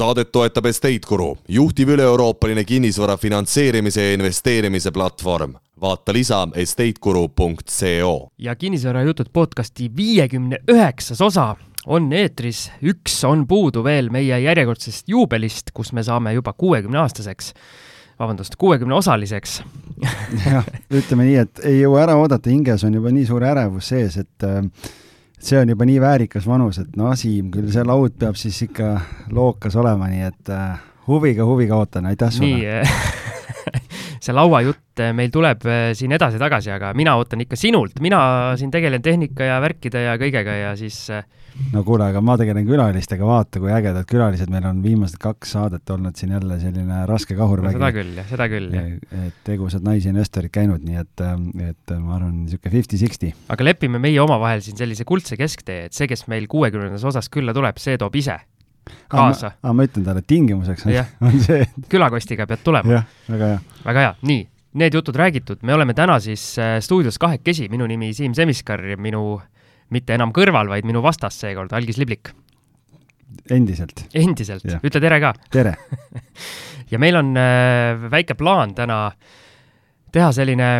saadet toetab Estate Guru, juhtiv üle-euroopaline kinnisvara finantseerimise ja investeerimise platvorm. vaata lisa estateguru.co. ja Kinnisvarajutud podcasti viiekümne üheksas osa on eetris, üks on puudu veel meie järjekordsest juubelist, kus me saame juba kuuekümne aastaseks vabandust, kuuekümne osaliseks jah, ütleme nii, et ei jõua ära oodata, hinges on juba nii suur ärevus sees, et äh, see on juba nii väärikas vanus, et no Siim, küll see laud peab siis ikka lookas olema, nii et äh, huviga, huviga ootan, aitäh sulle! see lauajutt äh, meil tuleb äh, siin edasi-tagasi, aga mina ootan ikka sinult, mina siin tegelen tehnika ja värkide ja kõigega ja siis äh, no kuule, aga ma tegelen külalistega, vaata kui ägedad külalised meil on viimased kaks saadet olnud siin jälle selline raske kahurvägi no,. seda küll, jah, seda küll, jah. et tegusad naisinvestorid käinud, nii et, et ma arvan, niisugune fifty-sixty. aga lepime meie omavahel siin sellise kuldse kesktee, et see, kes meil kuuekümnendas osas külla tuleb, see toob ise kaasa. aa, ma ütlen talle, tingimuseks on, on see, et külakostiga pead tulema. jah, väga hea. väga hea, nii, need jutud räägitud, me oleme täna siis äh, stuudios kahekesi, minu nimi Siim Semiskar ja minu mitte enam kõrval, vaid minu vastas seekord, Algis Liblik. endiselt? endiselt, ütle tere ka! tere ja meil on äh, väike plaan täna teha selline,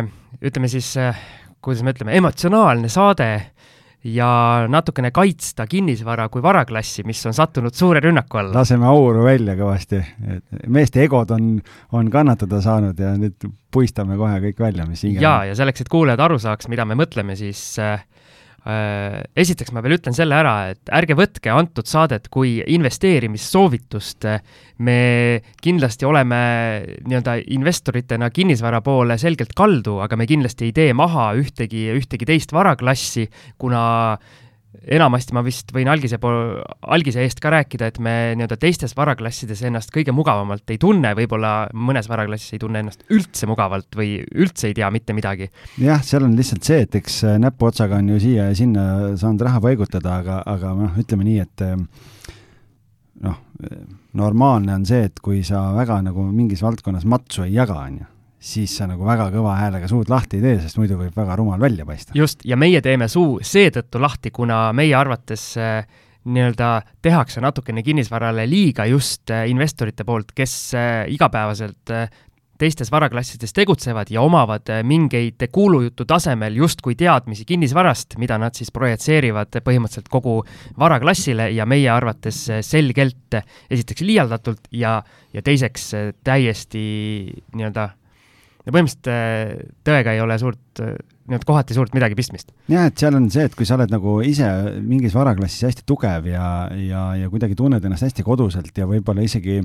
ütleme siis äh,, kuidas me ütleme, emotsionaalne saade ja natukene kaitsta kinnisvara kui varaklassi, mis on sattunud suure rünnaku alla. laseme auru välja kõvasti, meeste egod on, on kannatada saanud ja nüüd puistame kohe kõik välja, mis hinge jaa, ja selleks, et kuulajad aru saaks, mida me mõtleme, siis Äh, esiteks ma veel ütlen selle ära, et ärge võtke antud saadet kui investeerimissoovitust. me kindlasti oleme nii-öelda investoritena kinnisvara poole selgelt kaldu, aga me kindlasti ei tee maha ühtegi, ühtegi teist varaklassi, kuna enamasti ma vist võin algise pool, algise eest ka rääkida, et me nii-öelda teistes varaklassides ennast kõige mugavamalt ei tunne, võib-olla mõnes varaklassis ei tunne ennast üldse mugavalt või üldse ei tea mitte midagi. jah, seal on lihtsalt see, et eks äh, näpuotsaga on ju siia ja sinna saanud raha paigutada, aga, aga noh, ütleme nii, et äh, noh, normaalne on see, et kui sa väga nagu mingis valdkonnas matsu ei jaga, on ju siis sa nagu väga kõva häälega suud lahti ei tee, sest muidu võib väga rumal välja paista. just, ja meie teeme suu seetõttu lahti, kuna meie arvates äh, nii-öelda tehakse natukene kinnisvarale liiga just äh, investorite poolt, kes äh, igapäevaselt teistes varaklassides tegutsevad ja omavad mingeid kuulujutu tasemel justkui teadmisi kinnisvarast, mida nad siis projitseerivad põhimõtteliselt kogu varaklassile ja meie arvates selgelt esiteks liialdatult ja, ja teiseks täiesti nii-öelda ja põhimõtteliselt äh, tõega ei ole suurt, äh, nii-öelda kohati suurt midagi pistmist. jah, et seal on see, et kui sa oled nagu ise mingis varaklassis hästi tugev ja, ja, ja kuidagi tunned ennast hästi koduselt ja võib-olla isegi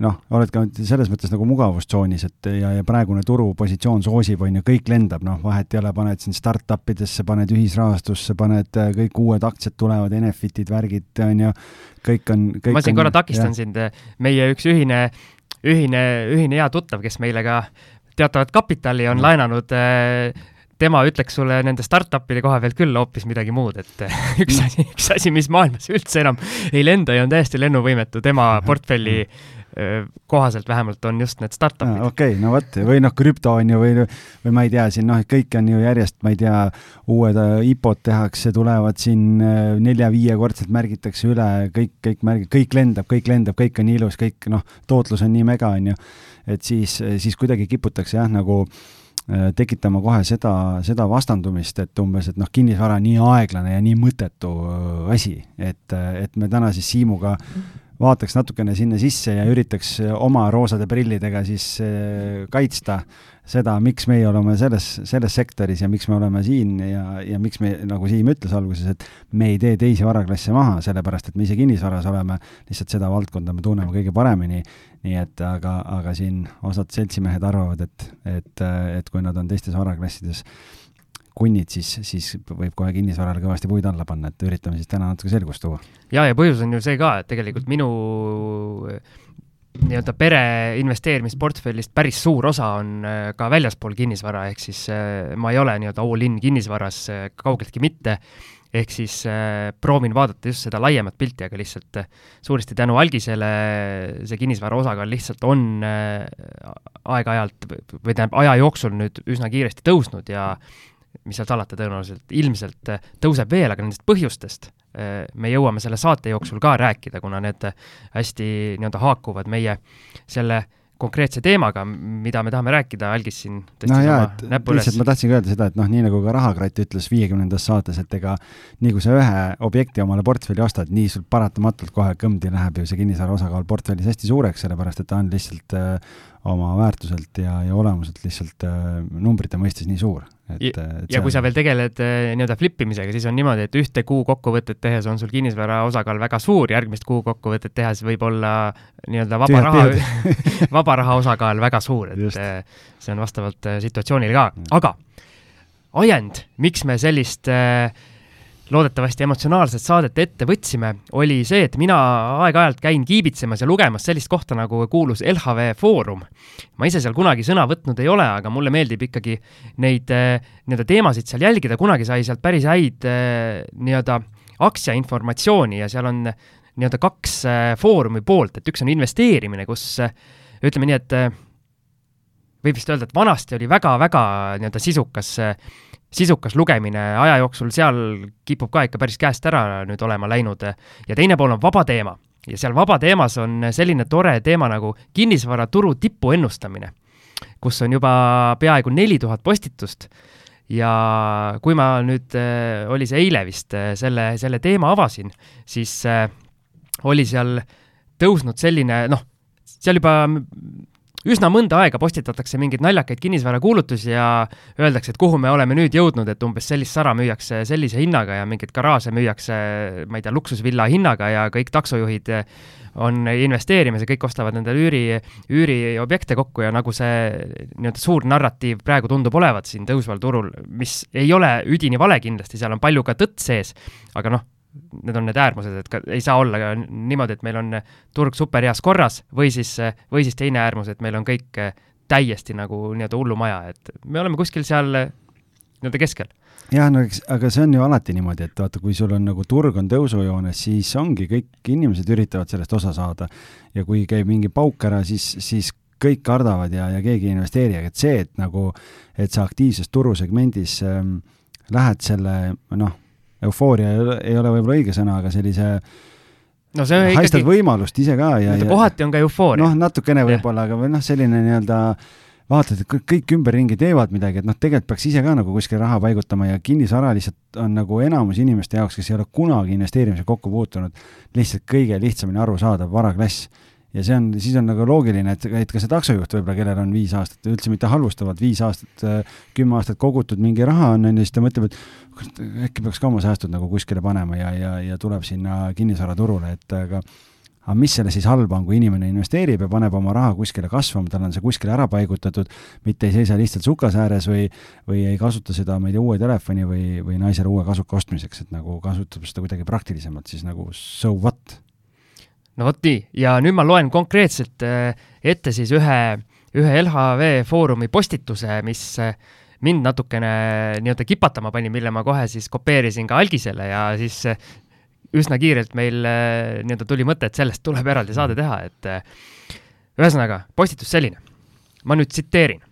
noh, oled ka selles mõttes nagu mugavustsoonis, et ja, ja praegune turupositsioon soosib, on ju, kõik lendab, noh, vahet ei ole, paned siin startup idesse, paned ühisrahastusse, paned äh, kõik uued aktsiad tulevad, Enefitid, värgid, on ju, kõik on kõik ma siin korra takistan sind, meie üks ühine ühine, ühine hea tuttav, kes meile ka teatavat kapitali on mm. laenanud äh, tema ütleks sulle nende startup'ide koha pealt küll hoopis midagi muud, et äh, üks mm. asi, üks asi, mis maailmas üldse enam ei lenda ja on täiesti lennuvõimetu tema portfelli äh, kohaselt vähemalt on just need startup'id. okei okay,, no vot, või noh, krüpto on ju, või, või ma ei tea, siin noh, kõik on ju järjest, ma ei tea, uued IPO-d tehakse, tulevad siin nelja-viiekordselt märgitakse üle, kõik, kõik märgid, kõik lendab, kõik lendab, kõik on ilus, kõik noh, tootlus on nii mega, on ju et siis, siis kuidagi kiputakse jah, nagu äh, tekitama kohe seda, seda vastandumist, et umbes, et noh, kinnisvara on nii aeglane ja nii mõttetu äh, asi, et, et me täna siis Siimuga vaataks natukene sinna sisse ja üritaks oma roosade prillidega siis äh, kaitsta seda, miks meie oleme selles, selles sektoris ja miks me oleme siin ja, ja miks me, nagu Siim ütles alguses, et me ei tee teisi varaklasse maha, sellepärast et me ise kinnisvaras oleme, lihtsalt seda valdkonda me tunneme kõige paremini, nii et aga, aga siin osad seltsimehed arvavad, et, et, et kui nad on teistes varaklassides kunnid, siis, siis võib kohe kinnisvarale kõvasti puid alla panna, et üritame siis täna natuke selgust tuua. ja, ja põhjus on ju see ka, et tegelikult minu nii-öelda pere investeerimisportfellist päris suur osa on äh, ka väljaspool kinnisvara, ehk siis äh, ma ei ole nii-öelda all-in kinnisvaras äh, kaugeltki mitte, ehk siis proovin vaadata just seda laiemat pilti, aga lihtsalt suuresti tänu algisele see kinnisvara osakaal lihtsalt on aeg-ajalt või tähendab, aja jooksul nüüd üsna kiiresti tõusnud ja mis seal salata, tõenäoliselt ilmselt tõuseb veel, aga nendest põhjustest me jõuame selle saate jooksul ka rääkida, kuna need hästi nii-öelda haakuvad meie selle äh, konkreetse teemaga, mida me tahame rääkida, algis siin no jaa, et lihtsalt ma tahtsingi öelda seda, et noh, nii nagu ka Rahakratt ütles viiekümnendas saates, et ega nii kui sa ühe objekti omale portfelli ostad, nii sul paratamatult kohe kõmdi läheb ju see kinnisvara osakaal portfellis hästi suureks, sellepärast et ta on lihtsalt äh, oma väärtuselt ja, ja olemuselt lihtsalt äh, numbrite mõistes nii suur. et, ja, et ja kui sa veel tegeled äh, nii-öelda flip imisega, siis on niimoodi, et ühte kuu kokkuvõtet tehes on sul kinnisvara osakaal väga suur, järgmist kuu kokkuvõtet tehes võib olla nii-öelda vaba raha, vaba raha osakaal väga suur, et Just. Äh, see on vastavalt situatsioonile ka, aga ajend, miks me sellist äh, loodetavasti emotsionaalset saadet ette võtsime, oli see, et mina aeg-ajalt käin kiibitsemas ja lugemas sellist kohta nagu kuulus LHV Foorum. ma ise seal kunagi sõna võtnud ei ole, aga mulle meeldib ikkagi neid eh, nii-öelda teemasid seal jälgida, kunagi sai sealt päris häid eh, nii-öelda aktsiainformatsiooni ja seal on nii-öelda kaks eh, Foorumi poolt, et üks on investeerimine, kus ütleme nii, et võib vist öelda, et vanasti oli väga-väga nii-öelda sisukas sisukas lugemine aja jooksul seal kipub ka ikka päris käest ära nüüd olema läinud ja teine pool on vaba teema. ja seal vaba teemas on selline tore teema nagu kinnisvaraturu tipu ennustamine, kus on juba peaaegu neli tuhat postitust ja kui ma nüüd, oli see eile vist, selle, selle teema avasin, siis äh, oli seal tõusnud selline noh, seal juba üsna mõnda aega postitatakse mingeid naljakaid kinnisvarakuulutusi ja öeldakse, et kuhu me oleme nüüd jõudnud, et umbes sellist sara müüakse sellise hinnaga ja mingeid garaaže müüakse, ma ei tea, luksusvilla hinnaga ja kõik taksojuhid on investeerimas ja kõik ostavad endale üüri, üüriobjekte kokku ja nagu see nii-öelda suur narratiiv praegu tundub olevat siin tõusval turul, mis ei ole üdini vale kindlasti, seal on palju ka tõtt sees, aga noh, need on need äärmused, et ka ei saa olla ka niimoodi, et meil on turg superheas korras või siis, või siis teine äärmus, et meil on kõik täiesti nagu nii-öelda hullumaja, et me oleme kuskil seal nii-öelda keskel. jah, no eks, aga see on ju alati niimoodi, et vaata, kui sul on nagu turg on tõusujoones, siis ongi, kõik inimesed üritavad sellest osa saada. ja kui käib mingi pauk ära, siis, siis kõik kardavad ja, ja keegi ei investeeri, aga et see, et nagu, et sa aktiivses turusegmendis ähm, lähed selle, noh, eufooria ei ole, ei ole võib-olla õige sõna, aga sellise no see ikkagi... haistad võimalust ise ka ja, ja kohati on ka eufooria. noh, natukene võib-olla, aga või noh, selline nii-öelda vaatad, et kõik, ümberringi teevad midagi, et noh, tegelikult peaks ise ka nagu kuskile raha paigutama ja kinnisvara lihtsalt on nagu enamus inimeste jaoks, kes ei ole kunagi investeerimisega kokku puutunud, lihtsalt kõige lihtsamini arusaadav varaklass ja see on, siis on nagu loogiline, et, et ka see taksojuht võib-olla, kellel on viis aastat, üldse mitte halvustavalt, viis aastat, kümme aastat kogutud mingi raha on, on ju, siis ta mõtleb, et äkki peaks ka oma säästud nagu kuskile panema ja, ja, ja tuleb sinna kinnisvaraturule, et aga aga mis selles siis halba on, kui inimene investeerib ja paneb oma raha kuskile kasvama, tal on see kuskile ära paigutatud, mitte ei seisa lihtsalt sukas ääres või, või ei kasuta seda, ma ei tea, uue telefoni või, või naisele uue kasuka ostmiseks, et nagu kasutab seda kuidagi praktilisemalt, siis nagu so what no vot nii, ja nüüd ma loen konkreetselt äh, ette siis ühe, ühe LHV Foorumi postituse, mis äh, mind natukene nii-öelda kipatama pani, mille ma kohe siis kopeerisin ka algisele ja siis äh, üsna kiirelt meil nii-öelda tuli mõte, et sellest tuleb eraldi saade teha, et ühesõnaga, postitus selline. ma nüüd tsiteerin.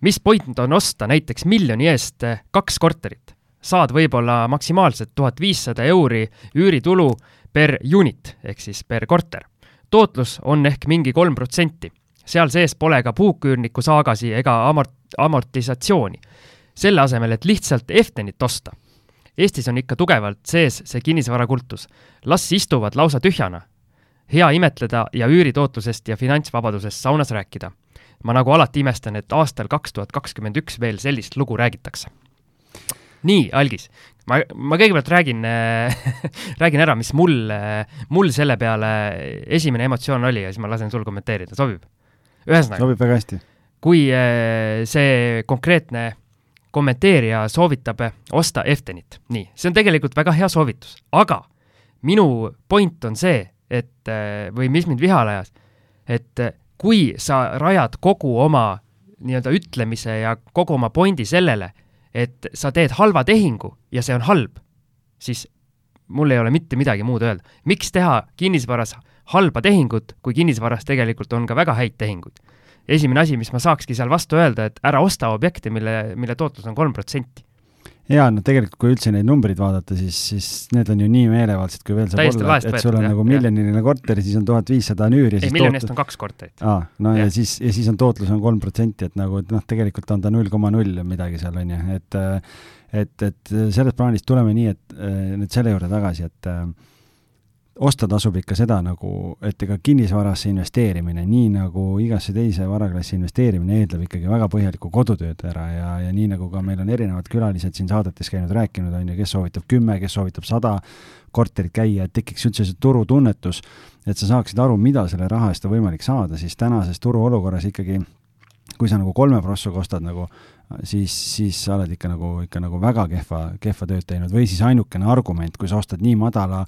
mis point on osta näiteks miljoni eest kaks korterit? saad võib-olla maksimaalselt tuhat viissada euri üüritulu per unit ehk siis per korter. tootlus on ehk mingi kolm protsenti. seal sees pole ka puuküürniku saagasi ega amort-, amortisatsiooni. selle asemel, et lihtsalt Eftenit osta. Eestis on ikka tugevalt sees see kinnisvarakultus. las istuvad lausa tühjana. hea imetleda ja üüritootlusest ja finantsvabadusest saunas rääkida. ma nagu alati imestan, et aastal kaks tuhat kakskümmend üks veel sellist lugu räägitakse nii, Algis, ma, ma kõigepealt räägin äh, räägin ära, mis mul, äh, mul selle peale esimene emotsioon oli ja siis ma lasen sul kommenteerida, sobib? ühesõnaga. sobib väga hästi. kui äh, see konkreetne kommenteerija soovitab osta Eftenit, nii, see on tegelikult väga hea soovitus, aga minu point on see, et või mis mind vihale ajas, et kui sa rajad kogu oma nii-öelda ütlemise ja kogu oma pointi sellele, et sa teed halva tehingu ja see on halb, siis mul ei ole mitte midagi muud öelda. miks teha kinnisvaras halba tehingut, kui kinnisvaras tegelikult on ka väga häid tehinguid? esimene asi, mis ma saakski seal vastu öelda, et ära osta objekti, mille, mille tootlus on kolm protsenti. Jaa, no tegelikult kui üldse neid numbreid vaadata, siis, siis need on ju nii meelevaldsed, kui veel saab Täiesti olla, et sul on võetud, nagu miljoniline korter ja siis on tuhat viissada nüüri. ei, miljonist on kaks korterit. aa, no ja, ja siis, ja siis on tootlus on kolm protsenti, et nagu, et noh, tegelikult on ta null koma null midagi seal, on ju, et et, et selles plaanis tuleme nii, et nüüd selle juurde tagasi, et äh, osta tasub ikka seda nagu, et ega kinnisvarasse investeerimine, nii nagu igasse teise varaklassi investeerimine, eeldab ikkagi väga põhjalikku kodutööd ära ja, ja nii nagu ka meil on erinevad külalised siin saadetes käinud rääkinud, on ju, kes soovitab kümme, kes soovitab sada korterit käia, et tekiks üldse see turutunnetus, et sa saaksid aru, mida selle raha eest on võimalik saada, siis tänases turuolukorras ikkagi kui sa nagu kolme prossuga ostad nagu, siis, siis sa oled ikka nagu, ikka nagu väga kehva, kehva tööd teinud või siis ainukene argument, kui sa ostad nii madala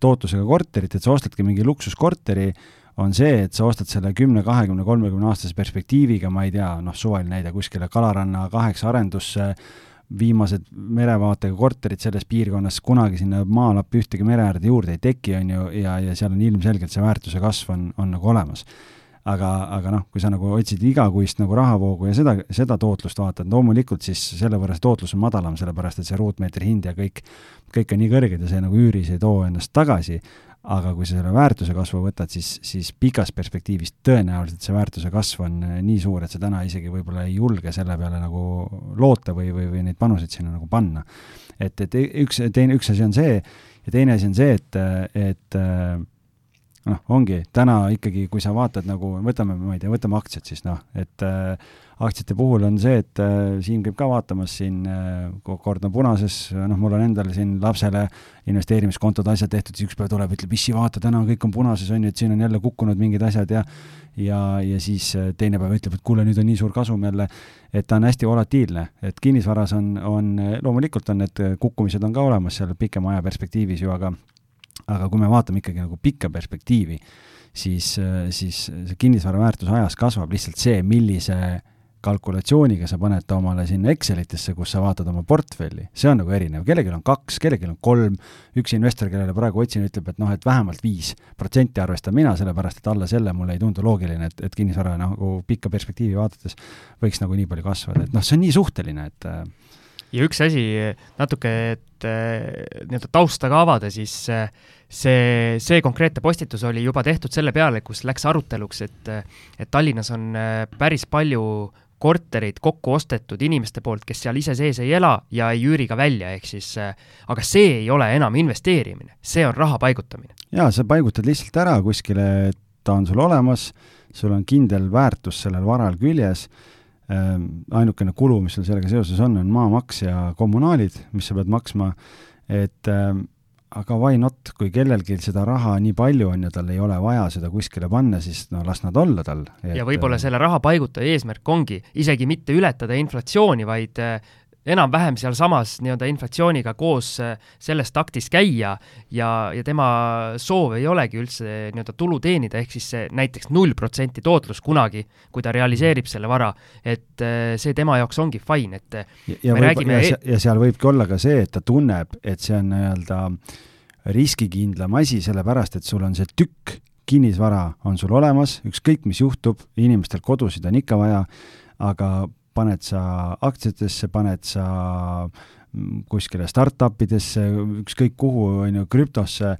tootlusega korterit, et sa ostadki mingi luksuskorteri, on see, et sa ostad selle kümne, kahekümne, kolmekümne aastase perspektiiviga, ma ei tea, noh, suvaline näide, kuskile Kalaranna kaheksa arendusse, viimased merevaatega korterid selles piirkonnas, kunagi sinna maalappi ühtegi mere äärde juurde ei teki, on ju, ja, ja seal on ilmselgelt see väärtuse kasv on, on nagu olemas. Aga, aga noh, kui sa nagu otsid igakuist nagu rahavoogu ja seda, seda tootlust vaatad, loomulikult siis selle võrra see tootlus on madalam, sellepärast et see ruutmeetri hind ja kõik, kõik on nii kõrged ja see nagu üüris ei too ennast tagasi, aga kui sa selle väärtuse kasvu võtad, siis, siis pikas perspektiivis tõenäoliselt see väärtuse kasv on eh, nii suur, et sa täna isegi võib-olla ei julge selle peale nagu loota või, või, või neid panuseid sinna nagu panna. et, et üks, teine, üks asi on see ja teine asi on see, et, et noh, ongi täna ikkagi, kui sa vaatad nagu, võtame, ma ei tea, võtame aktsiad siis noh, et äh, aktsiate puhul on see, et äh, Siim käib ka vaatamas siin äh,, kord on punases, noh, mul on endal siin lapsele investeerimiskontod, asjad tehtud, siis üks päev tuleb, ütleb, issi, vaata, täna kõik on punases, on ju, et siin on jälle kukkunud mingid asjad ja ja, ja siis äh, teine päev ütleb, et kuule, nüüd on nii suur kasum jälle, et ta on hästi volatiilne, et kinnisvaras on, on, loomulikult on need kukkumised on ka olemas seal pikema aja perspektiivis ju, aga aga kui me vaatame ikkagi nagu pikka perspektiivi, siis, siis see kinnisvara väärtus ajas kasvab, lihtsalt see, millise kalkulatsiooniga sa paned ta omale sinna Excelitesse, kus sa vaatad oma portfelli, see on nagu erinev, kellelgi on kaks, kellelgi on kolm, üks investor, kellele praegu otsin, ütleb, et noh, et vähemalt viis protsenti arvestan mina, sellepärast et alla selle mulle ei tundu loogiline, et, et kinnisvara nagu pikka perspektiivi vaadates võiks nagu nii palju kasvada, et noh, see on nii suhteline, et ja üks asi natuke, et nii-öelda tausta ka avada, siis see, see konkreetne postitus oli juba tehtud selle peale, kus läks aruteluks, et et Tallinnas on päris palju korterid kokku ostetud inimeste poolt, kes seal ise sees ei ela ja ei üüri ka välja, ehk siis aga see ei ole enam investeerimine, see on raha paigutamine. jaa, sa paigutad lihtsalt ära kuskile, ta on sul olemas, sul on kindel väärtus sellel varal küljes ainukene kulu, mis sul sellega seoses on, on maamaks ja kommunaalid, mis sa pead maksma, et äh, aga why not, kui kellelgi seda raha nii palju on ja tal ei ole vaja seda kuskile panna, siis no las nad olla tal. ja võib-olla selle raha paigutaja eesmärk ongi isegi mitte ületada inflatsiooni, vaid enam-vähem sealsamas nii-öelda inflatsiooniga koos selles taktis käia ja, ja tema soov ei olegi üldse nii-öelda tulu teenida, ehk siis see näiteks null protsenti tootlus kunagi, kui ta realiseerib selle vara, et see tema jaoks ongi fine, et ja, ja, võib, räägime... ja, ja seal võibki olla ka see, et ta tunneb, et see on nii-öelda riskikindlam asi, sellepärast et sul on see tükk kinnisvara on sul olemas, ükskõik mis juhtub, inimestel kodusid on ikka vaja, aga paned sa aktsiatesse, paned sa kuskile startup idesse, ükskõik kuhu, on ju, krüptosse,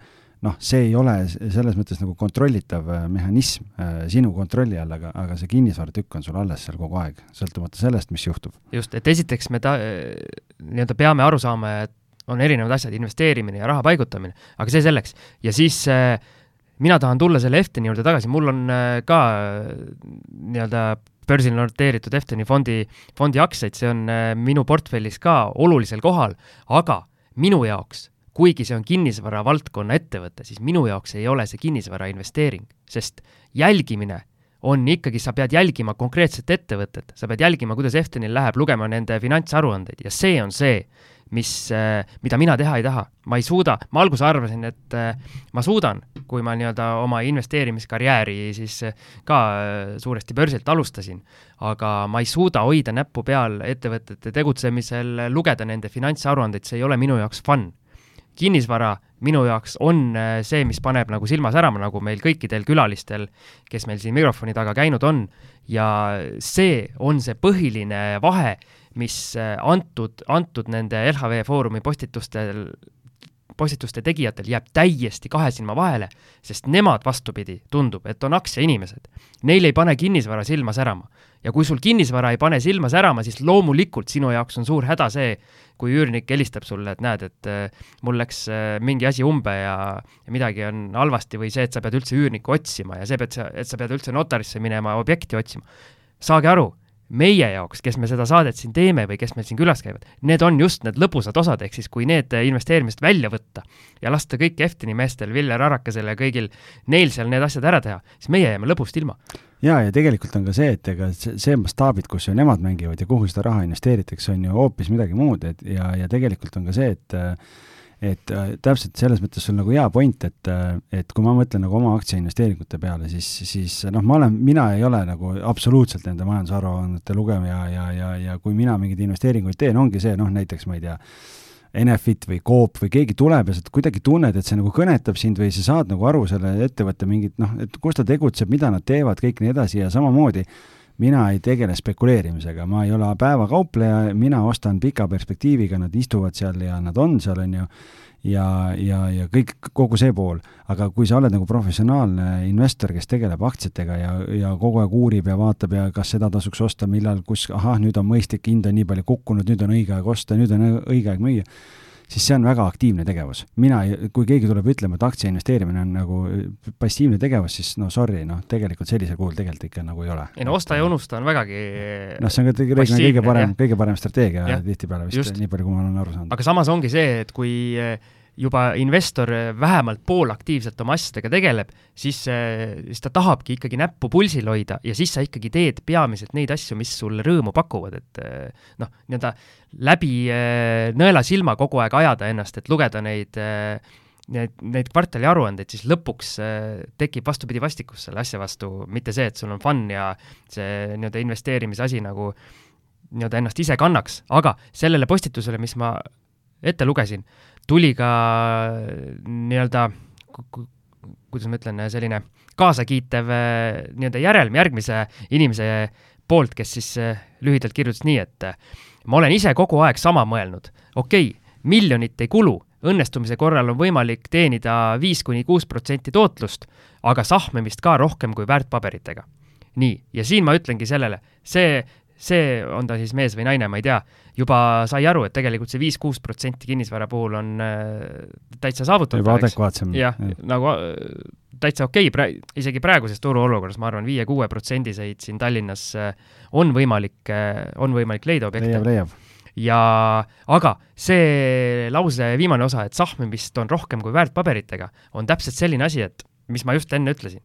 noh, see ei ole selles mõttes nagu kontrollitav mehhanism äh, sinu kontrolli all, aga, aga see kinnisvaratükk on sul alles seal kogu aeg, sõltumata sellest, mis juhtub. just, et esiteks me ta-, nii-öelda peame aru saama, et on erinevad asjad, investeerimine ja raha paigutamine, aga see selleks. ja siis äh, mina tahan tulla selle Efteni juurde tagasi, mul on äh, ka nii-öelda börsil noteeritud Efteni fondi, fondi aktsiaid, see on äh, minu portfellis ka olulisel kohal, aga minu jaoks, kuigi see on kinnisvara valdkonna ettevõte, siis minu jaoks ei ole see kinnisvara investeering, sest jälgimine on ikkagi, sa pead jälgima konkreetset ettevõtet, sa pead jälgima, kuidas Eftenil läheb, lugema nende finantsaruandeid ja see on see, mis, mida mina teha ei taha. ma ei suuda, ma alguses arvasin, et ma suudan, kui ma nii-öelda oma investeerimiskarjääri siis ka suuresti börsilt alustasin, aga ma ei suuda hoida näppu peal ettevõtete tegutsemisel, lugeda nende finantsaruandeid, see ei ole minu jaoks fun. kinnisvara minu jaoks on see, mis paneb nagu silma särama, nagu meil kõikidel külalistel, kes meil siin mikrofoni taga käinud on, ja see on see põhiline vahe, mis äh, antud, antud nende LHV Foorumi postitustel postituste tegijatel jääb täiesti kahe silma vahele, sest nemad, vastupidi, tundub, et on aktsiainimesed. Neil ei pane kinnisvara silma särama. ja kui sul kinnisvara ei pane silma särama, siis loomulikult sinu jaoks on suur häda see, kui üürnik helistab sulle, et näed, et äh, mul läks äh, mingi asi umbe ja, ja midagi on halvasti või see, et sa pead üldse üürnikku otsima ja see, et sa, et sa pead üldse notarisse minema objekti otsima. saage aru meie jaoks, kes me seda saadet siin teeme või kes meil siin külas käivad, need on just need lõbusad osad, ehk siis kui need investeerimised välja võtta ja lasta kõik Eftini meestel, Viljar Arakasel ja kõigil neil seal need asjad ära teha, siis meie jääme lõbust ilma. jaa, ja tegelikult on ka see, et ega see, mastaabid, kus ju nemad mängivad ja kuhu seda raha investeeritakse, on ju hoopis midagi muud, et ja, ja tegelikult on ka see, et et äh, täpselt selles mõttes sul nagu hea point, et, äh, et kui ma mõtlen nagu oma aktsiainvesteeringute peale, siis, siis noh, ma olen, mina ei ole nagu absoluutselt nende majandusaruannete lugeja ja, ja, ja, kui mina mingeid investeeringuid teen, ongi see noh, näiteks ma ei tea, Enefit või Coop või keegi tuleb ja sa kuidagi tunned, et see nagu kõnetab sind või sa saad nagu aru selle ettevõtte mingit noh, et kus ta tegutseb, mida nad teevad, kõik nii edasi ja samamoodi mina ei tegele spekuleerimisega, ma ei ole päevakaupleja, mina ostan pika perspektiiviga, nad istuvad seal ja nad on seal, on ju, ja, ja, ja kõik, kogu see pool. aga kui sa oled nagu professionaalne investor, kes tegeleb aktsiatega ja, ja kogu aeg uurib ja vaatab ja kas seda tasuks osta, millal, kus, ahah, nüüd on mõistlik, hind on nii palju kukkunud, nüüd on õige aeg osta, nüüd on õige aeg müüa siis see on väga aktiivne tegevus. mina, kui keegi tuleb ütlema, et aktsia investeerimine on nagu passiivne tegevus, siis no sorry, noh, tegelikult sellisel kujul tegelikult ikka nagu ei ole. ei no osta ja unusta on vägagi noh, see on ka tegelikult kõige parem, kõige parem strateegia tihtipeale vist, nii palju, kui ma olen aru saanud. aga samas ongi see, et kui juba investor vähemalt poolaktiivselt oma asjadega tegeleb, siis, siis ta tahabki ikkagi näppu pulsil hoida ja siis sa ikkagi teed peamiselt neid asju, mis sulle rõõmu pakuvad, et noh, nii-öelda läbi eh, nõela silma kogu aeg ajada ennast, et lugeda neid Neid, neid kvartali aruandeid, siis lõpuks tekib vastupidi vastikus selle asja vastu, mitte see, et sul on fun ja see nii-öelda investeerimise asi nagu nii-öelda ennast ise kannaks, aga sellele postitusele, mis ma ette lugesin, tuli ka nii-öelda, kuidas ma ütlen, selline kaasakiitev nii-öelda järelm järgmise inimese poolt, kes siis lühidalt kirjutas nii, et ma olen ise kogu aeg sama mõelnud, okei okay,, miljonit ei kulu, õnnestumise korral on võimalik teenida viis kuni kuus protsenti tootlust, aga sahmimist ka rohkem kui väärtpaberitega. nii, ja siin ma ütlengi sellele, see see, on ta siis mees või naine, ma ei tea, juba sai aru, et tegelikult see viis-kuus protsenti kinnisvara puhul on äh, täitsa saavutatav. juba adekvaatsem. jah ja., nagu äh, täitsa okei okay, pra-, isegi praeguses turuolukorras, ma arvan, viie-kuue protsendiseid siin Tallinnas äh, on võimalik, on võimalik leida objekte. leiab, leiab ja aga see lause viimane osa, et sahmimist on rohkem kui väärtpaberitega, on täpselt selline asi, et mis ma just enne ütlesin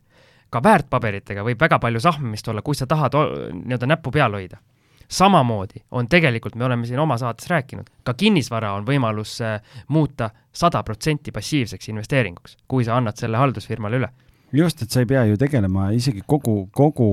ka väärtpaberitega võib väga palju sahmimist olla, kui sa tahad nii-öelda näppu peal hoida. samamoodi on tegelikult, me oleme siin oma saates rääkinud, ka kinnisvara on võimalus äh, muuta sada protsenti passiivseks investeeringuks, kui sa annad selle haldusfirmale üle just, et sa ei pea ju tegelema isegi kogu, kogu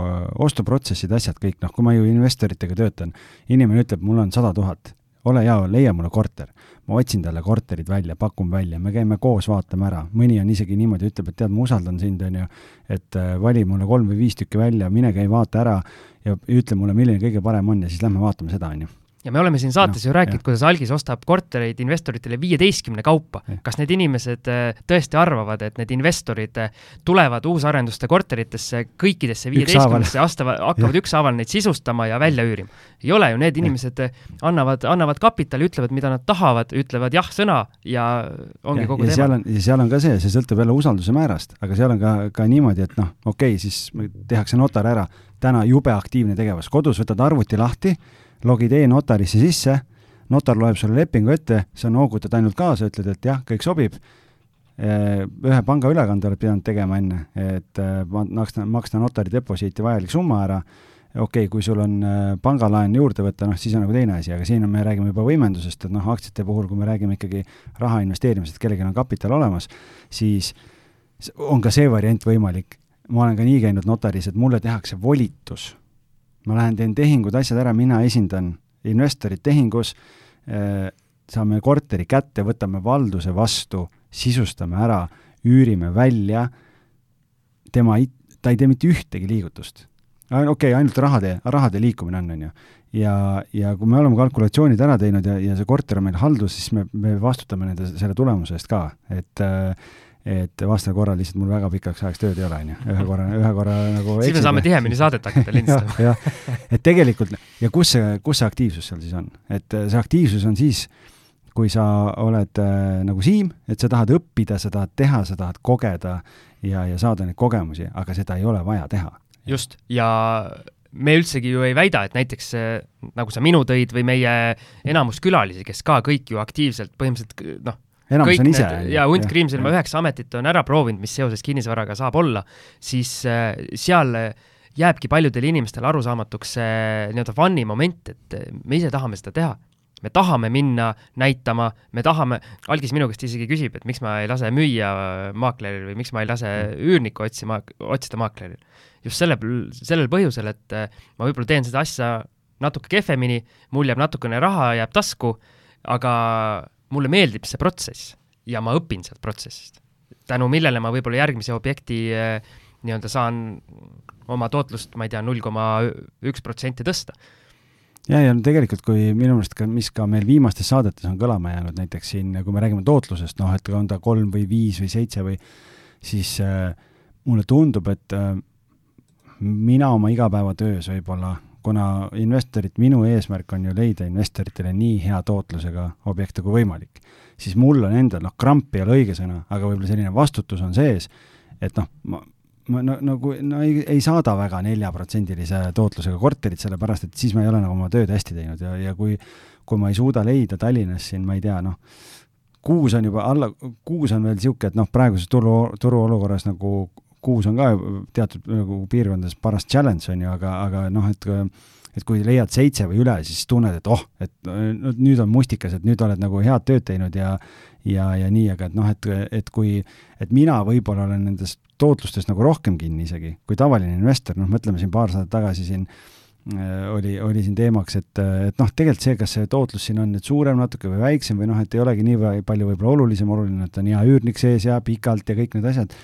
äh, ostuprotsessid, asjad kõik, noh, kui ma ju investoritega töötan, inimene ütleb, mul on sada tuhat, ole hea, leia mulle korter. Ma otsin talle korterid välja, pakun välja, me käime koos, vaatame ära, mõni on isegi niimoodi, ütleb, et tead, ma usaldan sind, on ju, et äh, vali mulle kolm või viis tükki välja, mine käi vaata ära ja ütle mulle, milline kõige parem on ja siis lähme vaatame seda, on ju ja me oleme siin saates no, ju rääkinud, kuidas Algis ostab kortereid investoritele viieteistkümne kaupa. kas need inimesed äh, tõesti arvavad, et need investorid äh, tulevad uusarenduste korteritesse kõikidesse viieteistkümnesse, astavad, hakkavad ükshaaval neid sisustama ja välja üürima? ei ole ju, need inimesed äh, annavad, annavad kapitali, ütlevad, mida nad tahavad, ütlevad jah-sõna ja ongi ja, kogu ja teema. ja seal on ka see, see sõltub jälle usalduse määrast, aga seal on ka, ka niimoodi, et noh, okei okay,, siis tehakse notar ära, täna jube aktiivne tegevus, kodus võtad arvuti lahti logid e-notarisse sisse, notar loeb sulle lepingu ette, sa noogutad ainult kaasa, ütled, et jah, kõik sobib, ühe pangaülekande oled pidanud tegema enne, et äh, maksta, maksta notari deposiiti vajalik summa ära, okei okay,, kui sul on äh, pangalaen juurde võtta, noh, siis on nagu teine asi, aga siin on, me räägime juba võimendusest, et noh, aktsiate puhul, kui me räägime ikkagi raha investeerimisest, kellelgi on kapital olemas, siis on ka see variant võimalik. ma olen ka nii käinud notaris, et mulle tehakse volitus ma lähen teen tehingud, asjad ära, mina esindan investorit tehingus, äh, saame korteri kätte, võtame valduse vastu, sisustame ära, üürime välja, tema, ta ei tee mitte ühtegi liigutust. okei okay,, ainult rahade, rahade liikumine on, on ju. ja, ja kui me oleme kalkulatsioonid ära teinud ja, ja see korter on meil haldus, siis me, me vastutame nende, selle tulemuse eest ka, et et vastasel korral lihtsalt mul väga pikaks ajaks tööd ei ole, on ju, ühe korra, ühe korra nagu siis me saame tihemini saadet hakata lindistama. Jah, et tegelikult ja kus see, kus see aktiivsus seal siis on, et see aktiivsus on siis, kui sa oled äh, nagu Siim, et sa tahad õppida, sa tahad teha, sa tahad kogeda ja, ja saada neid kogemusi, aga seda ei ole vaja teha. Just, ja me üldsegi ju ei väida, et näiteks nagu sa minu tõid või meie enamus külalisi, kes ka kõik ju aktiivselt põhimõtteliselt noh, enamus on ise. ja Hunt Kriimsilma üheksa ametit on ära proovinud, mis seoses kinnisvaraga saab olla, siis äh, seal jääbki paljudele inimestele arusaamatuks see nii-öelda fun'i moment, et me ise tahame seda teha. Me tahame minna näitama, me tahame, algis minu käest isegi küsib, et miks ma ei lase müüa maakleril või miks ma ei lase üürnikku otsima, otsida maakleril. Just selle, sellel põhjusel, et äh, ma võib-olla teen seda asja natuke kehvemini, mul jääb natukene raha, jääb tasku, aga mulle meeldib see protsess ja ma õpin sealt protsessist. tänu millele ma võib-olla järgmise objekti äh, nii-öelda saan oma tootlust, ma ei tea, null koma üks protsenti tõsta ja, ja tegelikult, kui minu meelest ka, mis ka meil viimastes saadetes on kõlama jäänud, näiteks siin, kui me räägime tootlusest, noh, et on ta kolm või viis või seitse või siis äh, mulle tundub, et äh, mina oma igapäevatöös võib-olla, kuna investorid, minu eesmärk on ju leida investoritele nii hea tootlusega objekte kui võimalik, siis mul on endal, noh, kramp ei ole õige sõna, aga võib-olla selline vastutus on sees, et noh, ma, ma no, nagu no ei, ei saada väga neljaprotsendilise tootlusega korterit, sellepärast et siis ma ei ole nagu oma tööd hästi teinud ja, ja kui, kui ma ei suuda leida Tallinnas siin, ma ei tea, noh, kuus on juba alla, kuus on veel niisugune, et noh, praeguses turu, turuolukorras nagu kuus on ka teatud nagu piirkondades paras challenge, on ju, aga, aga noh, et et kui leiad seitse või üle, siis tunned, et oh, et no, nüüd on mustikas, et nüüd oled nagu head tööd teinud ja ja, ja nii, aga et noh, et, et kui, et mina võib-olla olen nendest tootlustest nagu rohkem kinni isegi kui tavaline investor, noh, mõtleme siin paar saadet tagasi siin äh, oli, oli siin teemaks, et, et noh, tegelikult see, kas see tootlus siin on nüüd suurem natuke või väiksem või noh, et ei olegi nii palju võib-olla olulisem, oluline, et on hea üürnik sees ja pikalt ja kõik need asjad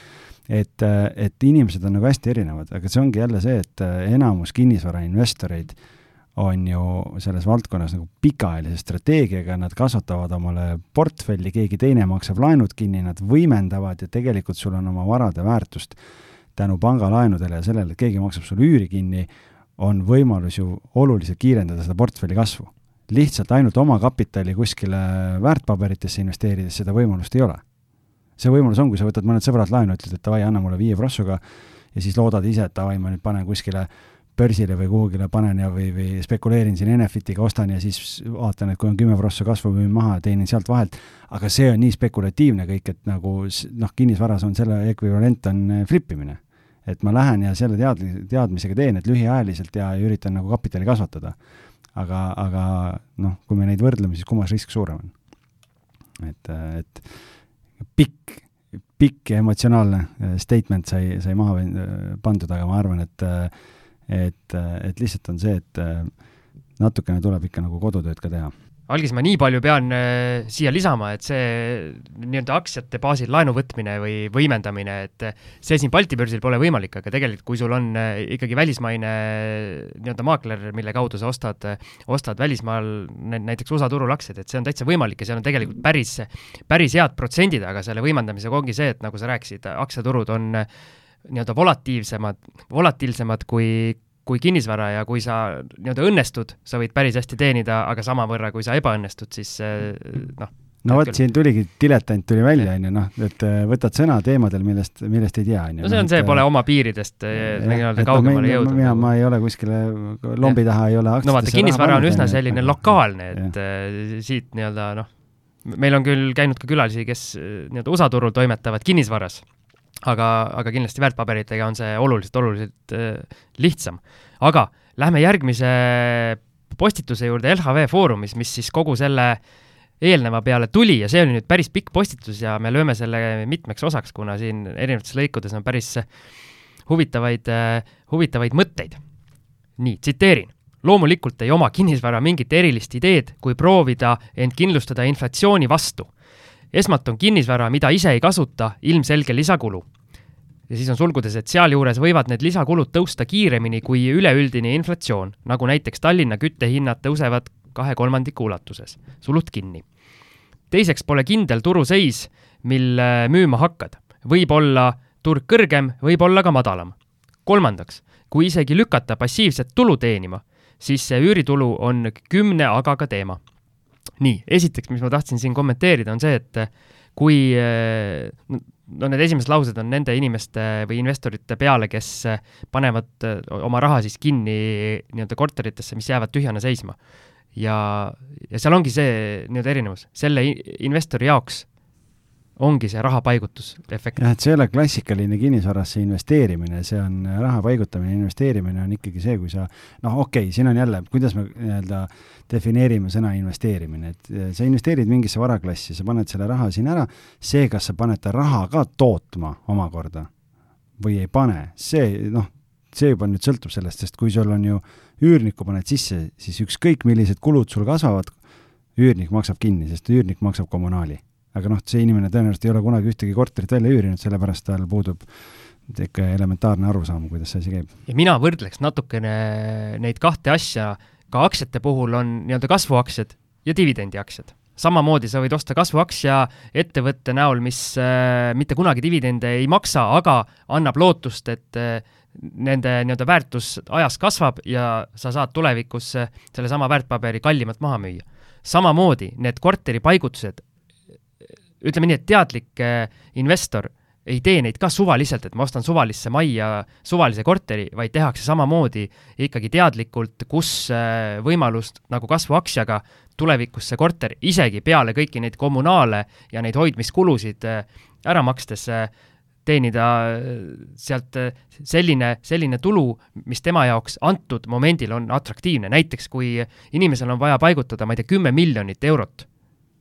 et, et inimesed on nagu hästi erinevad, aga see ongi jälle see, et enamus kinnisvarainvestoreid on ju selles valdkonnas nagu pikaajalise strateegiaga, nad kasvatavad omale portfelli, keegi teine maksab laenud kinni, nad võimendavad ja tegelikult sul on oma varade väärtust tänu pangalaenudele ja sellele, et keegi maksab sulle üüri kinni, on võimalus ju oluliselt kiirendada seda portfelli kasvu. lihtsalt ainult oma kapitali kuskile väärtpaberitesse investeerides seda võimalust ei ole see võimalus on, kui sa võtad mõned sõbrad laenu, ütled, et davai, anna mulle viie prossuga ja siis loodad ise, et davai, ma nüüd panen kuskile börsile või kuhugile panen ja, või, või spekuleerin siin Enefitiga, ostan ja siis vaatan, et kui on kümme prossu kasvu, müün maha, teenin sealt vahelt. aga see on nii spekulatiivne kõik, et nagu noh, kinnisvaras on selle ekvivalent on eh, flip imine. et ma lähen ja selle tead-, teadmisega teen, et lühiajaliselt ja, ja üritan nagu kapitali kasvatada. aga, aga noh, kui me neid võrdleme, siis kummas risk suurem on? et, et pikk, pikk ja emotsionaalne äh, statement sai, sai maha äh, pandud, aga ma arvan, et äh, et, et lihtsalt on see, et natukene tuleb ikka nagu kodutööd ka teha algis ma nii palju pean äh, siia lisama, et see nii-öelda aktsiate baasil laenu võtmine või võimendamine, et see siin Balti börsil pole võimalik, aga tegelikult kui sul on äh, ikkagi välismaine nii-öelda maakler, mille kaudu sa ostad, ostad välismaal näiteks USA turul aktsiaid, et see on täitsa võimalik ja seal on tegelikult päris, päris head protsendid, aga selle võimendamisega ongi see, et nagu sa rääkisid, aktsiaturud on nii-öelda volatiivsemad, volatiilsemad kui, kui kinnisvara ja kui sa nii-öelda õnnestud, sa võid päris hästi teenida, aga samavõrra, kui sa ebaõnnestud, siis eh, noh. no vot, siin tuligi, diletant tuli välja, on ju, noh, et eh, võtad sõna teemadel, millest, millest ei tea, on ju. no see on see, pole oma piiridest nii-öelda kaugemale jõudnud. mina, ma ei ole kuskile, lombi taha ei ole no vaata, kinnisvara on üsna selline lokaalne, et ja. Siit nii-öelda noh, meil on küll käinud ka külalisi, kes nii-öelda USA turul toimetavad kinnisvaras aga, aga kindlasti väärtpaberitega on see oluliselt, oluliselt äh, lihtsam. aga lähme järgmise postituse juurde LHV Foorumis, mis siis kogu selle eelneva peale tuli ja see oli nüüd päris pikk postitus ja me lööme selle mitmeks osaks, kuna siin erinevates lõikudes on päris huvitavaid äh,, huvitavaid mõtteid. nii, tsiteerin. loomulikult ei oma kinnisvara mingit erilist ideed, kui proovida end kindlustada inflatsiooni vastu esmalt on kinnisvara, mida ise ei kasuta, ilmselge lisakulu. ja siis on sulgudes, et sealjuures võivad need lisakulud tõusta kiiremini kui üleüldine inflatsioon, nagu näiteks Tallinna küttehinnad tõusevad kahe kolmandiku ulatuses, sulud kinni. teiseks pole kindel turuseis, mil müüma hakkad. võib olla turg kõrgem, võib olla ka madalam. kolmandaks, kui isegi lükata passiivset tulu teenima, siis see üüritulu on kümne agaga teema. Nii, esiteks, mis ma tahtsin siin kommenteerida, on see, et kui no need esimesed laused on nende inimeste või investorite peale, kes panevad oma raha siis kinni nii-öelda korteritesse, mis jäävad tühjana seisma. ja, ja seal ongi see nii-öelda erinevus, selle investori jaoks ongi see raha paigutusefekt. jah, et see ei ole klassikaline kinnisvarasse investeerimine, see on raha paigutamine, investeerimine on ikkagi see, kui sa noh, okei okay,, siin on jälle, kuidas me nii-öelda defineerime sõna investeerimine, et sa investeerid mingisse varaklassi, sa paned selle raha siin ära, see, kas sa paned ta raha ka tootma omakorda või ei pane, see noh, see juba nüüd sõltub sellest, sest kui sul on ju üürnikku paned sisse, siis ükskõik, millised kulud sul kasvavad, üürnik maksab kinni, sest üürnik maksab kommunaali aga noh, see inimene tõenäoliselt ei ole kunagi ühtegi korterit välja üürinud, sellepärast tal puudub ikka elementaarne arusaam, kuidas see asi käib. ja mina võrdleks natukene neid kahte asja, ka aktsiate puhul on nii-öelda kasvuaktsiad ja dividendiaktsiad. samamoodi sa võid osta kasvuaktsia ettevõtte näol, mis äh, mitte kunagi dividende ei maksa, aga annab lootust, et äh, nende nii-öelda väärtus ajas kasvab ja sa saad tulevikus äh, sellesama väärtpaberi kallimalt maha müüa. samamoodi need korteripaigutused ütleme nii, et teadlik äh, investor ei tee neid ka suvaliselt, et ma ostan suvalisse majja suvalise korteri, vaid tehakse samamoodi ikkagi teadlikult, kus äh, võimalust nagu kasvuaktsiaga tulevikus see korter isegi peale kõiki neid kommunaale ja neid hoidmiskulusid äh, ära makstes teenida sealt selline, selline tulu, mis tema jaoks antud momendil on atraktiivne, näiteks kui inimesel on vaja paigutada, ma ei tea, kümme miljonit eurot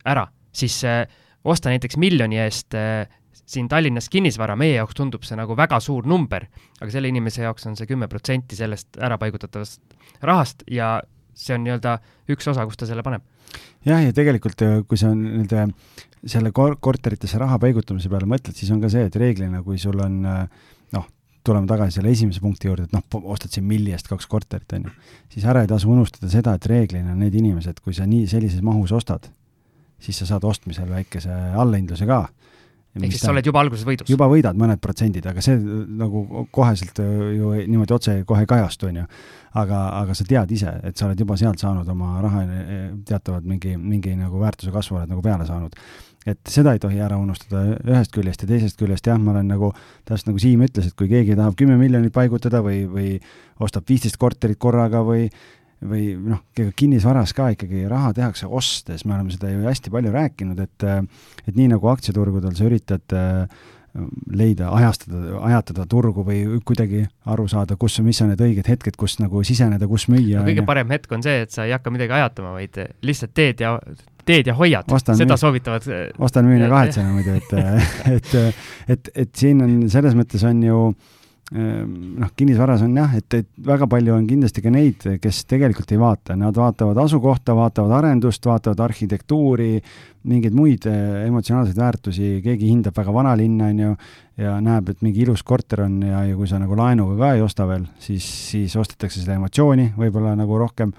ära, siis äh, osta näiteks miljoni eest äh, siin Tallinnas kinnisvara, meie jaoks tundub see nagu väga suur number, aga selle inimese jaoks on see kümme protsenti sellest ära paigutatavast rahast ja see on nii-öelda üks osa, kus ta selle paneb. jah, ja tegelikult äh, kui sa nende selle kor-, korteritesse raha paigutamise peale mõtled, siis on ka see, et reeglina, kui sul on äh, noh, tuleme tagasi selle esimese punkti juurde, et noh, ostad siin milli eest kaks korterit, on ju, siis ära ei tasu unustada seda, et reeglina need inimesed, kui sa nii sellises mahus ostad, siis sa saad ostmisel väikese allahindluse ka. ehk siis sa oled juba alguses võidus? juba võidad mõned protsendid, aga see nagu koheselt ju niimoodi otse kohe ei kajastu, on ju. aga, aga sa tead ise, et sa oled juba sealt saanud oma raha teatavad mingi, mingi nagu väärtuse kasvu oled nagu peale saanud et seda ei tohi ära unustada ühest küljest ja teisest küljest jah, ma olen nagu, täpselt nagu Siim ütles, et kui keegi tahab kümme miljonit paigutada või, või ostab viisteist korterit korraga või või noh, kinnisvaras ka ikkagi raha tehakse ostes, me oleme seda ju hästi palju rääkinud, et et nii nagu aktsiaturgudel sa üritad äh, leida, ajastada, ajatada turgu või kuidagi aru saada, kus, mis on need õiged hetked, kus nagu siseneda, kus müüa no,. kõige parem hetk on see, et sa ei hakka midagi ajatama, vaid lihtsalt teed ja, teed ja hoiad, seda müü, soovitavad. ostan, müün ja kahetsema muidu, et et, et, et siin on, selles mõttes on ju äh, noh, kinnisvaras on jah, et, et väga palju on kindlasti ka neid, kes tegelikult ei vaata, nad vaatavad asukohta, vaatavad arendust, vaatavad arhitektuuri, mingeid muid eh, emotsionaalseid väärtusi, keegi hindab väga vana linna, on ju, ja näeb, et mingi ilus korter on ja, ja kui sa nagu laenuga ka ei osta veel, siis, siis ostetakse seda emotsiooni võib-olla nagu rohkem.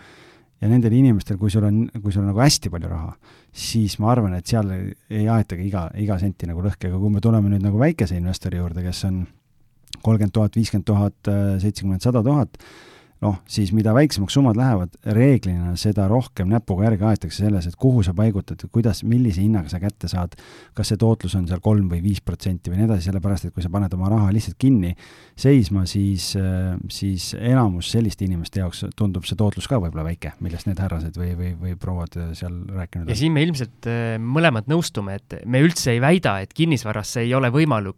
Ja nendel inimestel, kui sul on, kui sul on nagu hästi palju raha, siis ma arvan, et seal ei aetagi iga, iga senti nagu lõhki, aga kui me tuleme nüüd nagu väikese investori juurde, kes on kolmkümmend tuhat, viiskümmend tuhat, seitsekümmend, sada tuhat, noh, siis mida väiksemaks summad lähevad, reeglina seda rohkem näpuga järge aetakse selles, et kuhu sa paigutad, kuidas, millise hinnaga sa kätte saad, kas see tootlus on seal kolm või viis protsenti või nii edasi, sellepärast et kui sa paned oma raha lihtsalt kinni seisma, siis, siis enamus selliste inimeste jaoks tundub see tootlus ka võib-olla väike, millest need härrased või, või, või prouad seal rääkinud on. ja siin me ilmselt äh, mõlemad nõustume, et me üldse ei väida, et kinnisvarasse ei ole võimalik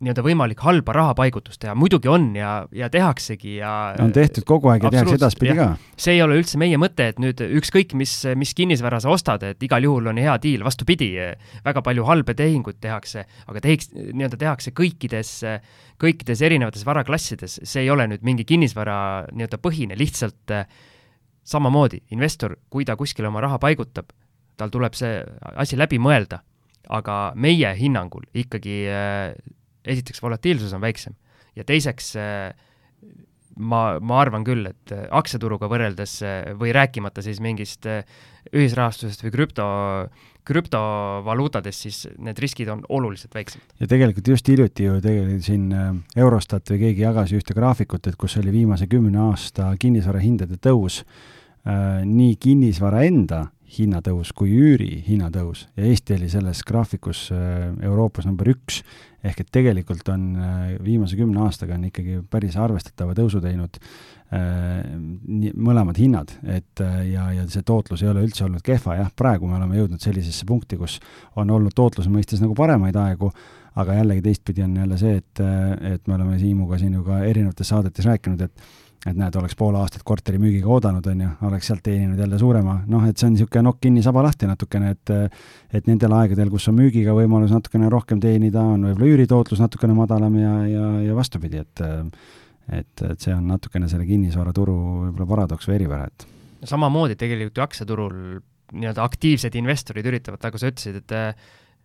nii-öelda võimalik halba rahapaigutust teha, muidugi on ja, ja tehaksegi ja on tehtud kogu aeg ja tehakse edaspidi ka. see ei ole üldse meie mõte, et nüüd ükskõik, mis, mis kinnisvara sa ostad, et igal juhul on hea diil, vastupidi, väga palju halbe tehinguid tehakse, aga tehiks, nii-öelda tehakse kõikides, kõikides erinevates varaklassides, see ei ole nüüd mingi kinnisvara nii-öelda põhine, lihtsalt samamoodi investor, kui ta kuskile oma raha paigutab, tal tuleb see asi läbi mõelda, aga meie hinnangul ikkagi esiteks volatiilsus on väiksem ja teiseks ma, ma arvan küll, et aktsiaturuga võrreldes või rääkimata siis mingist ühisrahastusest või krüpto, krüptovaluutadest, siis need riskid on oluliselt väiksemad. ja tegelikult just hiljuti ju tegelikult siin Eurostat või keegi jagas ühte graafikut, et kus oli viimase kümne aasta kinnisvarahindade tõus äh, nii kinnisvara enda hinnatõus kui üüri hinnatõus. Ja Eesti oli selles graafikus äh, Euroopas number üks, ehk et tegelikult on äh, viimase kümne aastaga on ikkagi päris arvestatava tõusu teinud äh, mõlemad hinnad, et ja, ja see tootlus ei ole üldse olnud kehva, jah, praegu me oleme jõudnud sellisesse punkti, kus on olnud tootluse mõistes nagu paremaid aegu, aga jällegi teistpidi on jälle see, et, et me oleme Siimuga siin ju ka erinevates saadetes rääkinud, et et näed, oleks pool aastat korteri müügiga oodanud, on ju, oleks sealt teeninud jälle suurema, noh, et see on niisugune nokk kinni, saba lahti natukene, et et nendel aegadel, kus on müügiga võimalus natukene rohkem teenida, on võib-olla üüritootlus natukene madalam ja, ja, ja vastupidi, et et, et see on natukene selle kinnisvaraturu võib-olla paradoks või eripära, et. Samamoodi tegelikult ju aktsiaturul nii-öelda aktiivsed investorid üritavad, nagu sa ütlesid, et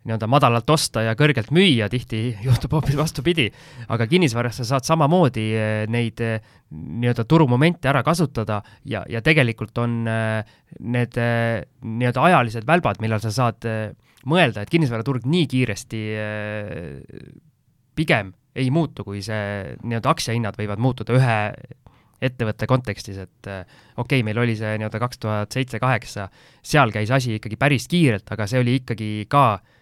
nii-öelda madalalt osta ja kõrgelt müüa, tihti juhtub hoopis vastupidi. aga kinnisvaras sa saad samamoodi eh, neid eh, nii-öelda turumomente ära kasutada ja, ja tegelikult on eh, need nii-öelda ajalised välbad, millal sa saad mõelda, et kinnisvaraturg nii kiiresti pigem ei muutu, kui see nii-öelda aktsiahinnad võivad muutuda ühe ettevõtte kontekstis, et okei okay,, meil oli see nii-öelda kaks tuhat seitse-kaheksa, seal käis asi ikkagi päris kiirelt, aga see oli ikkagi ka äh,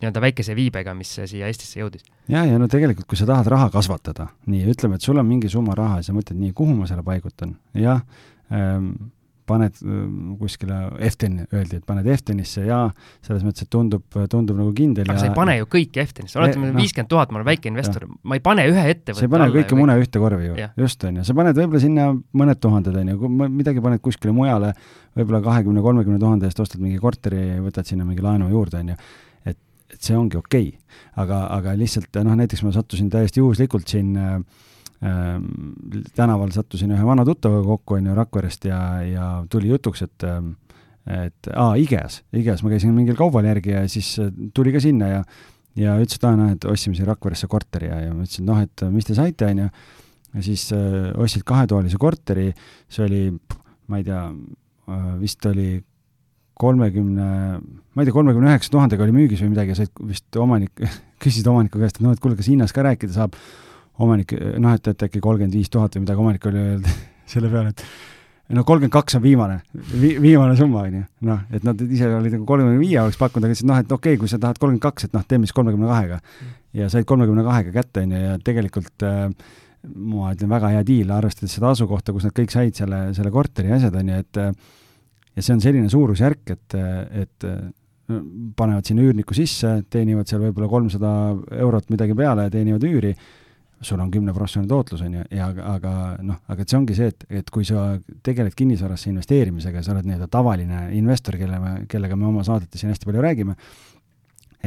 nii-öelda väikese viibega, mis siia Eestisse jõudis. ja, ja no tegelikult, kui sa tahad raha kasvatada, nii, ütleme, et sul on mingi summa raha ja sa mõtled, nii, kuhu ma selle paigutan, jah ähm,, paned ähm, kuskile, Eften öeldi, et paned Eftenisse ja selles mõttes, et tundub, tundub nagu kindel aga ja... sa ei pane ju kõiki Eftenisse, oletame no, viiskümmend tuhat, ma olen väike investor, ma ei pane ühe ettevõtte sa ei pane kõiki mune ühte korvi ju, just, on ju, sa paned võib-olla sinna mõned tuhanded, on ju, midagi paned kuskile mujale, võib-olla kahekümne, kolmekümne tuhande eest ostad mingi korteri, võtad sinna mingi laenu juurde, on ju, et see ongi okei. Okay.. aga, aga lihtsalt noh, näiteks ma sattusin täiesti juhuslikult siin äh, äh, tänaval sattusin ühe vana tuttavaga kokku, on ju, Rakverest ja, ja tuli jutuks, et äh, et aa, IGEA-s, IGEA-s ma käisin mingil kaubal järgi ja siis äh, tuli ka sinna ja ja ütles, et aa, noh, et ostsime siin Rakveresse korteri ja, ja ma ütlesin, noh, et mis te saite, on ju, ja siis äh, ostsid kahetoalise korteri, see oli, ma ei tea vist oli kolmekümne, ma ei tea, kolmekümne üheksa tuhandega oli müügis või midagi ja said vist omanik, küsisid omaniku käest, et noh, et kuule, kas hinnast ka rääkida saab. omanik, noh, et, et äkki kolmkümmend viis tuhat või midagi, omanik oli öelnud selle peale, et no kolmkümmend kaks on viimane vi,, viimane summa, on ju. noh, et nad ise olid nagu kolmekümne viie oleks pakkunud, aga ütlesid noh, et okei okay,, kui sa tahad kolmkümmend kaks, et noh, teeme siis kolmekümne kahega. ja said kolmekümne kahega kätte, on ju, ja tegelikult äh, ma ütlen, väga hea diil, arvestades seda asukohta, kus nad kõik said selle, selle korteri ja asjad, on ju, et äh, ja see on selline suurusjärk, et, et panevad sinna üürniku sisse, teenivad seal võib-olla kolmsada eurot midagi peale ja teenivad üüri, sul on kümneprotsendine tootlus, on ju, ja aga, noh, aga see ongi see, et, et kui sa tegeled kinnisvarasse investeerimisega ja sa oled nii-öelda tavaline investor, kelle me, kellega me oma saadetes siin hästi palju räägime,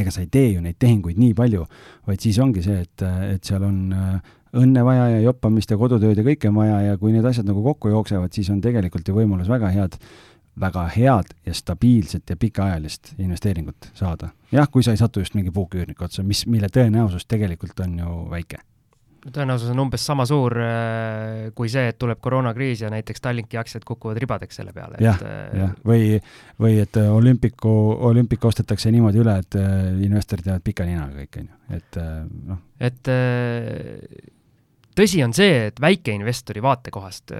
ega sa ei tee ju neid tehinguid nii palju, vaid siis ongi see, et, et seal on õnne vaja ja joppamist ja kodutööd ja kõike on vaja ja kui need asjad nagu kokku jooksevad, siis on tegelikult ju võimalus väga head väga head ja stabiilset ja pikaajalist investeeringut saada. jah, kui sa ei satu just mingi puuküürniku otsa, mis, mille tõenäosus tegelikult on ju väike. tõenäosus on umbes sama suur äh, kui see, et tuleb koroonakriis ja näiteks Tallinki aktsiad kukuvad ribadeks selle peale. jah, äh, jah, või, või et äh, olümpiku, olümpik ostetakse niimoodi üle, et investorid jäävad pika ninaga kõik, on ju, et noh. et tõsi on see, et väikeinvestori vaatekohast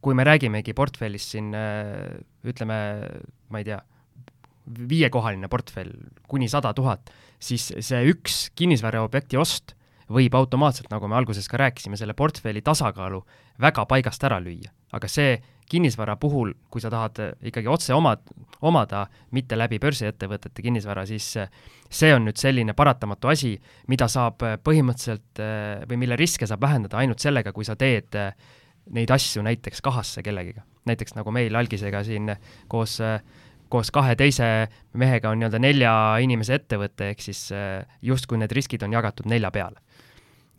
kui me räägimegi portfellist siin ütleme, ma ei tea, viiekohaline portfell kuni sada tuhat, siis see üks kinnisvaraobjekti ost võib automaatselt, nagu me alguses ka rääkisime, selle portfelli tasakaalu väga paigast ära lüüa. aga see kinnisvara puhul, kui sa tahad ikkagi otse omad, omada, mitte läbi börsiettevõtete kinnisvara, siis see on nüüd selline paratamatu asi, mida saab põhimõtteliselt või mille riske saab vähendada ainult sellega, kui sa teed äh, neid asju näiteks kahasse kellegiga. näiteks nagu meil algisega siin koos, koos kahe teise mehega on nii-öelda nelja inimese ettevõte, ehk siis justkui need riskid on jagatud nelja peale.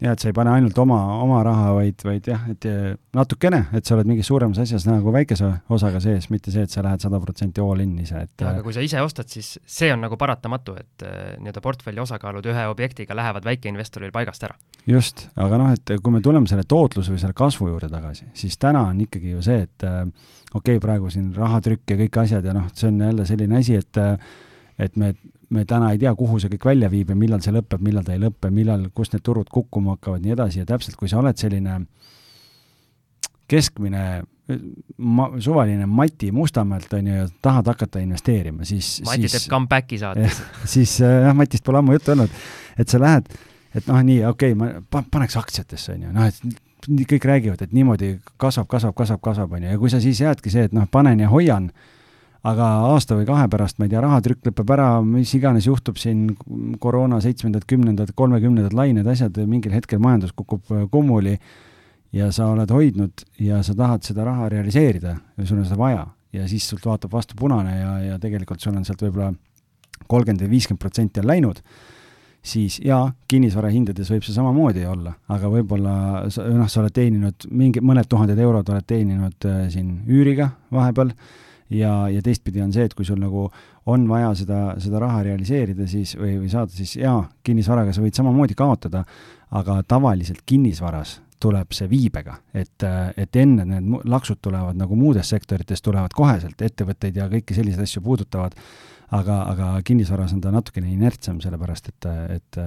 Ja et sa ei pane ainult oma, oma raha, vaid, vaid jah, et natukene, et sa oled mingis suuremas asjas nagu väikese osaga sees, mitte see, et sa lähed sada protsenti all in ise, et aga kui sa ise ostad, siis see on nagu paratamatu, et äh, nii-öelda portfelli osakaalud ühe objektiga lähevad väikeinvestoril paigast ära. just, aga noh, et kui me tuleme selle tootluse või selle kasvu juurde tagasi, siis täna on ikkagi ju see, et äh, okei okay,, praegu siin rahatrükk ja kõik asjad ja noh, see on jälle selline asi, et äh, et me me täna ei tea, kuhu see kõik välja viib ja millal see lõpeb, millal ta ei lõpe, millal, kust need turud kukkuma hakkavad, nii edasi ja täpselt, kui sa oled selline keskmine ma-, suvaline Mati Mustamäelt, on ju, ja tahad hakata investeerima, siis Mati siis, teeb comeback'i saates. siis jah, Matist pole ammu juttu olnud, et sa lähed, et noh, nii, okei okay,, ma pa-, paneks aktsiatesse, on ju, noh, et kõik räägivad, et niimoodi kasvab, kasvab, kasvab, kasvab, on ju, ja kui sa siis jäädki see, et noh, panen ja hoian, aga aasta või kahe pärast, ma ei tea, rahatrükk lõpeb ära, mis iganes juhtub siin, koroona seitsmendad, kümnendad, kolmekümnendad lained, asjad, mingil hetkel majandus kukub äh, kummuli ja sa oled hoidnud ja sa tahad seda raha realiseerida ja sul on seda vaja ja siis sult vaatab vastu punane ja, ja tegelikult sul on sealt võib-olla kolmkümmend või viiskümmend protsenti on läinud, siis jaa, kinnisvara hindades võib see samamoodi olla, aga võib-olla noh, sa oled teeninud mingi, mõned tuhanded eurod oled teeninud äh, siin üüriga vahepeal ja, ja teistpidi on see, et kui sul nagu on vaja seda, seda raha realiseerida, siis või, või saada, siis jaa, kinnisvaraga sa võid samamoodi kaotada, aga tavaliselt kinnisvaras tuleb see viibega, et, et enne need laksud tulevad nagu muudes sektorites, tulevad koheselt, ettevõtteid ja kõiki selliseid asju puudutavad, aga, aga kinnisvaras on ta natukene inertsem, sellepärast et, et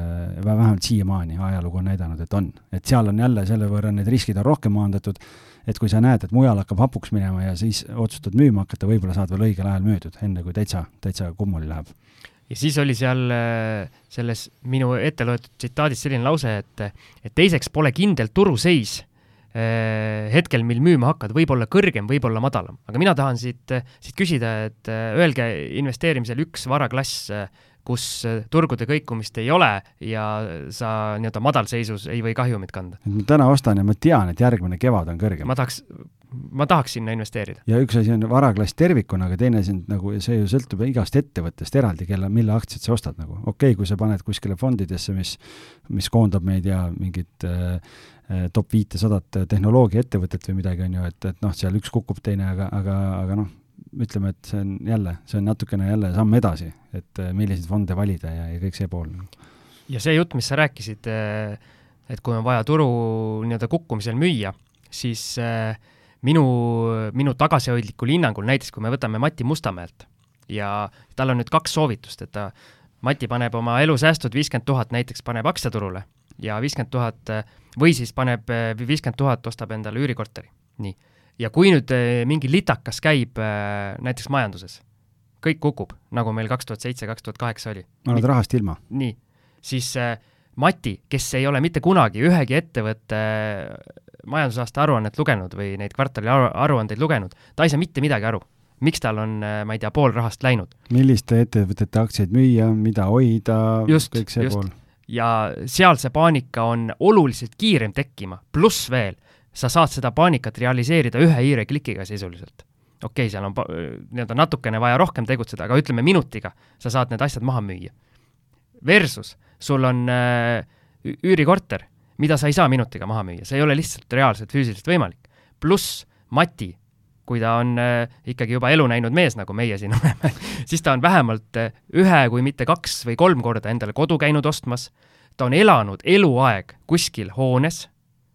vähemalt siiamaani ajalugu on näidanud, et on. et seal on jälle selle võrra need riskid on rohkem maandatud et kui sa näed, et mujal hakkab hapuks minema ja siis otsustad müüma hakata, võib-olla saad veel õigel ajal müüdud, enne kui täitsa, täitsa kummuli läheb. ja siis oli seal äh, selles minu ette loetud tsitaadis selline lause, et, et teiseks pole kindel turuseis äh, hetkel, mil müüma hakkad, võib olla kõrgem, võib olla madalam. aga mina tahan siit, siit küsida, et äh, öelge investeerimisel üks varaklass, kus äh, turgude kõikumist ei ole ja sa nii-öelda madalseisus ei või kahjumit kanda. ma täna ostan ja ma tean, et järgmine kevad on kõrgem. ma tahaks, ma tahaks sinna investeerida. ja üks asi on varaklass tervikuna, aga teine asi on nagu, see ju sõltub igast ettevõttest eraldi, kelle, mille aktsiat sa ostad nagu. okei okay,, kui sa paned kuskile fondidesse, mis, mis koondab, ma ei tea, mingit äh, äh top viitesadat tehnoloogiaettevõtet või midagi, on ju, et, et noh, seal üks kukub, teine aga, aga, aga noh, ütleme, et see on jälle, see on natukene jälle samm edasi, et äh, milliseid fonde valida ja, ja kõik see pool. ja see jutt, mis sa rääkisid, äh, et kui on vaja turu nii-öelda kukkumisel müüa, siis äh, minu, minu tagasihoidlikul hinnangul, näiteks kui me võtame Mati Mustamäelt ja tal on nüüd kaks soovitust, et ta, Mati paneb oma elusäästud viiskümmend tuhat näiteks, paneb aktsiaturule ja viiskümmend tuhat või siis paneb viiskümmend tuhat, ostab endale üürikorteri, nii ja kui nüüd eh, mingi litakas käib eh, näiteks majanduses, kõik kukub, nagu meil kaks tuhat seitse, kaks tuhat kaheksa oli. oled rahast ilma. nii, siis äh, Mati, kes ei ole mitte kunagi ühegi ettevõtte majandusaasta aruannet lugenud või neid kvartali aru, aruandeid lugenud, ta ei saa mitte midagi aru. miks tal on, ma ei tea, pool rahast läinud. milliste ettevõtete aktsiaid müüa, mida hoida, kõik see just. pool. ja seal see paanika on oluliselt kiirem tekkima, pluss veel sa saad seda paanikat realiseerida ühe hiireklikiga sisuliselt. okei okay,, seal on nii-öelda natukene vaja rohkem tegutseda, aga ütleme minutiga sa saad need asjad maha müüa. Versus sul on äh, üürikorter, mida sa ei saa minutiga maha müüa, see ei ole lihtsalt reaalselt füüsiliselt võimalik. pluss Mati, kui ta on äh, ikkagi juba elu näinud mees, nagu meie siin oleme siis ta on vähemalt äh, ühe, kui mitte kaks või kolm korda endale kodu käinud ostmas, ta on elanud eluaeg kuskil hoones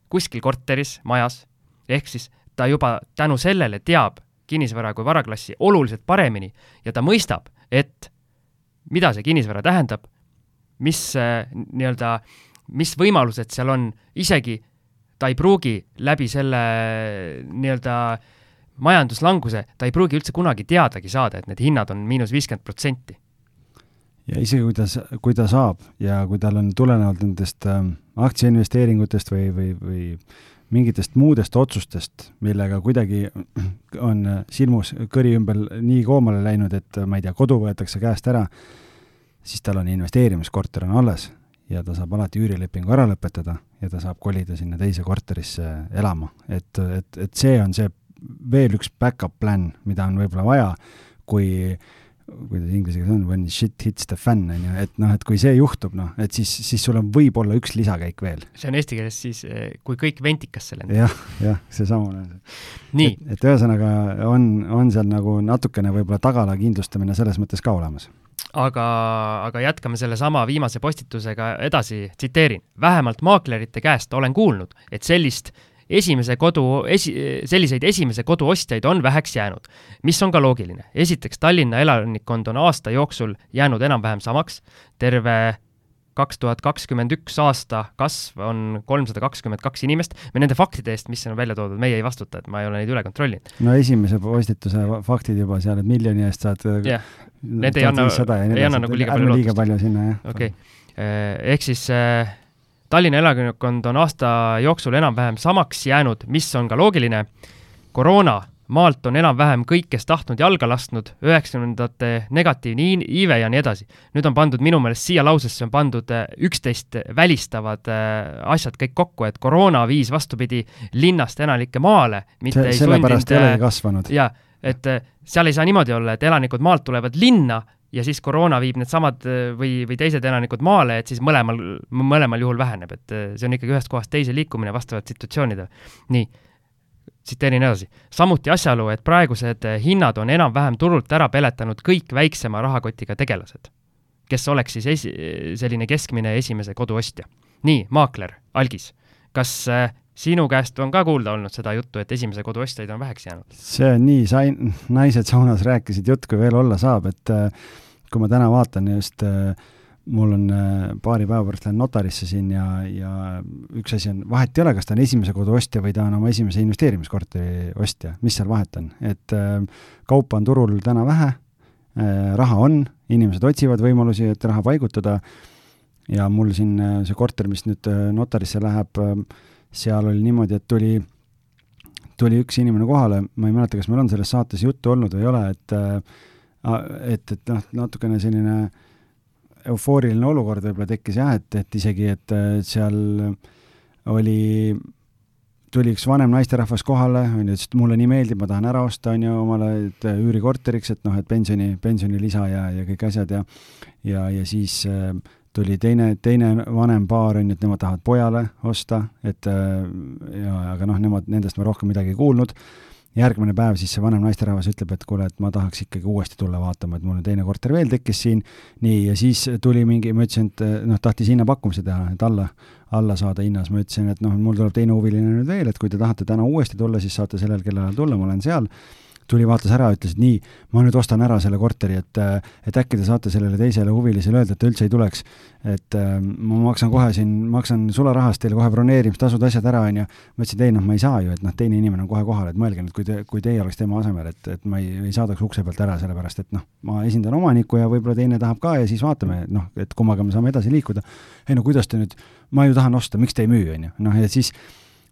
kuskil korteris, majas, ehk siis ta juba tänu sellele teab kinnisvara kui varaklassi oluliselt paremini ja ta mõistab, et mida see kinnisvara tähendab, mis äh, nii-öelda, mis võimalused seal on, isegi ta ei pruugi läbi selle nii-öelda majanduslanguse, ta ei pruugi üldse kunagi teadagi saada, et need hinnad on miinus viiskümmend protsenti ja isegi kui ta, kui ta saab ja kui tal on tulenevalt nendest äh, aktsiainvesteeringutest või, või, või mingitest muudest otsustest, millega kuidagi on silmus kõri ümber nii koomale läinud, et ma ei tea, kodu võetakse käest ära, siis tal on investeerimiskorter on alles ja ta saab alati üürilepingu ära lõpetada ja ta saab kolida sinna teise korterisse elama. et, et, et see on see veel üks back-up plan, mida on võib-olla vaja, kui kuidas inglise keeles on, when shit hits the fan, on ju, et noh, et kui see juhtub, noh, et siis, siis sul on võib-olla üks lisakäik veel. see on eesti keeles siis, eh, kui kõik ventikasse lendab. jah, jah, seesamune. nii. et, et ühesõnaga on, on seal nagu natukene võib-olla tagala kindlustamine selles mõttes ka olemas aga, aga jätkame sellesama viimase postitusega edasi, tsiteerin. vähemalt maaklerite käest olen kuulnud, et sellist esimese kodu, esi, selliseid esimese kodu ostjaid on väheks jäänud, mis on ka loogiline. esiteks, Tallinna elanikkond on aasta jooksul jäänud enam-vähem samaks, terve kaks tuhat kakskümmend üks aasta kasv on kolmsada kakskümmend kaks inimest. me nende faktide eest, mis on välja toodud, meie ei vastuta, et ma ei ole neid üle kontrollinud. no esimese postituse faktid juba seal, et miljoni eest saad yeah. Need ei anna, ei anna nagu liiga palju lootust. liiga palju sinna, jah. okei okay., ehk siis äh, Tallinna elanikkond on aasta jooksul enam-vähem samaks jäänud, mis on ka loogiline. koroona maalt on enam-vähem kõik, kes tahtnud jalga lasknud, üheksakümnendate negatiivne iive ja nii edasi. nüüd on pandud minu meelest siia lausesse on pandud äh, üksteist välistavad äh, asjad kõik kokku, et koroona viis vastupidi linnast elanikke maale, mitte see, ei sellepärast ei olegi kasvanud. jaa, et äh, seal ei saa niimoodi olla, et elanikud maalt tulevad linna ja siis koroona viib needsamad äh, või, või teised elanikud maale, et siis mõlemal, mõlemal juhul väheneb, et äh, see on ikkagi ühest kohast teise liikumine vastavalt situatsioonidele. nii, tsiteerin edasi. samuti asjaolu, et praegused äh, hinnad on enam-vähem turult ära peletanud kõik väiksema rahakotiga tegelased, kes oleks siis esi-, selline keskmine esimese kodu ostja. nii, maakler, algis, kas sinu käest on ka kuulda olnud seda juttu, et esimese kodu ostjaid on väheks jäänud? see on nii, sai, naised saunas rääkisid jutt, kui veel olla saab, et äh, kui ma täna vaatan just äh, mul on äh, paari päeva pärast lähen notarisse siin ja, ja üks asi on, vahet ei ole, kas ta on esimese kodu ostja või ta on oma esimese investeerimiskorteri ostja, mis seal vahet on, et kaupa on turul täna vähe, raha on, inimesed otsivad võimalusi, et raha paigutada ja mul siin see korter, mis nüüd notarisse läheb, seal oli niimoodi, et tuli, tuli üks inimene kohale, ma ei mäleta, kas meil on selles saates juttu olnud või ei ole, et äh, et, et noh, natukene selline eufooriline olukord võib-olla tekkis jah, et, et isegi, et seal oli, tuli üks vanem naisterahvas kohale, on ju, ütles, et mulle nii meeldib, ma tahan ära osta, on ju, omale üürikorteriks, et noh, et pensioni, pensionilisa ja, ja kõik asjad ja ja, ja siis äh, tuli teine, teine vanem paar, on ju, et nemad tahavad pojale osta, et äh, ja aga noh, nemad, nendest ma rohkem midagi ei kuulnud. järgmine päev siis see vanem naisterahvas ütleb, et kuule, et ma tahaks ikkagi uuesti tulla vaatama, et mul teine korter veel tekkis siin, nii, ja siis tuli mingi, ma ütlesin, et noh, tahtis hinnapakkumise teha, et alla, alla saada hinnas, ma ütlesin, et noh, mul tuleb teine huviline nüüd veel, et kui te tahate täna uuesti tulla, siis saate sellel kellaajal tulla, ma olen seal tuli, vaatas ära, ütles, nii, ma nüüd ostan ära selle korteri, et, et äkki te saate sellele teisele huvilisele öelda, et ta üldse ei tuleks. et äh, ma maksan kohe siin, maksan sularahast teile kohe broneerimistasud, asjad ära, on ju. ma ütlesin, et ei noh, ma ei saa ju, et noh, teine inimene on kohe kohal, et mõelge nüüd, kui te, kui teie oleks tema asemel, et, et ma ei, ei saadaks ukse pealt ära, sellepärast et noh, ma esindan omanikku ja võib-olla teine tahab ka ja siis vaatame, noh, et kummaga me saame edasi liikuda. ei no kuidas te nüüd, ma ju tahan osta, miks te ei müü, on ju, noh ja siis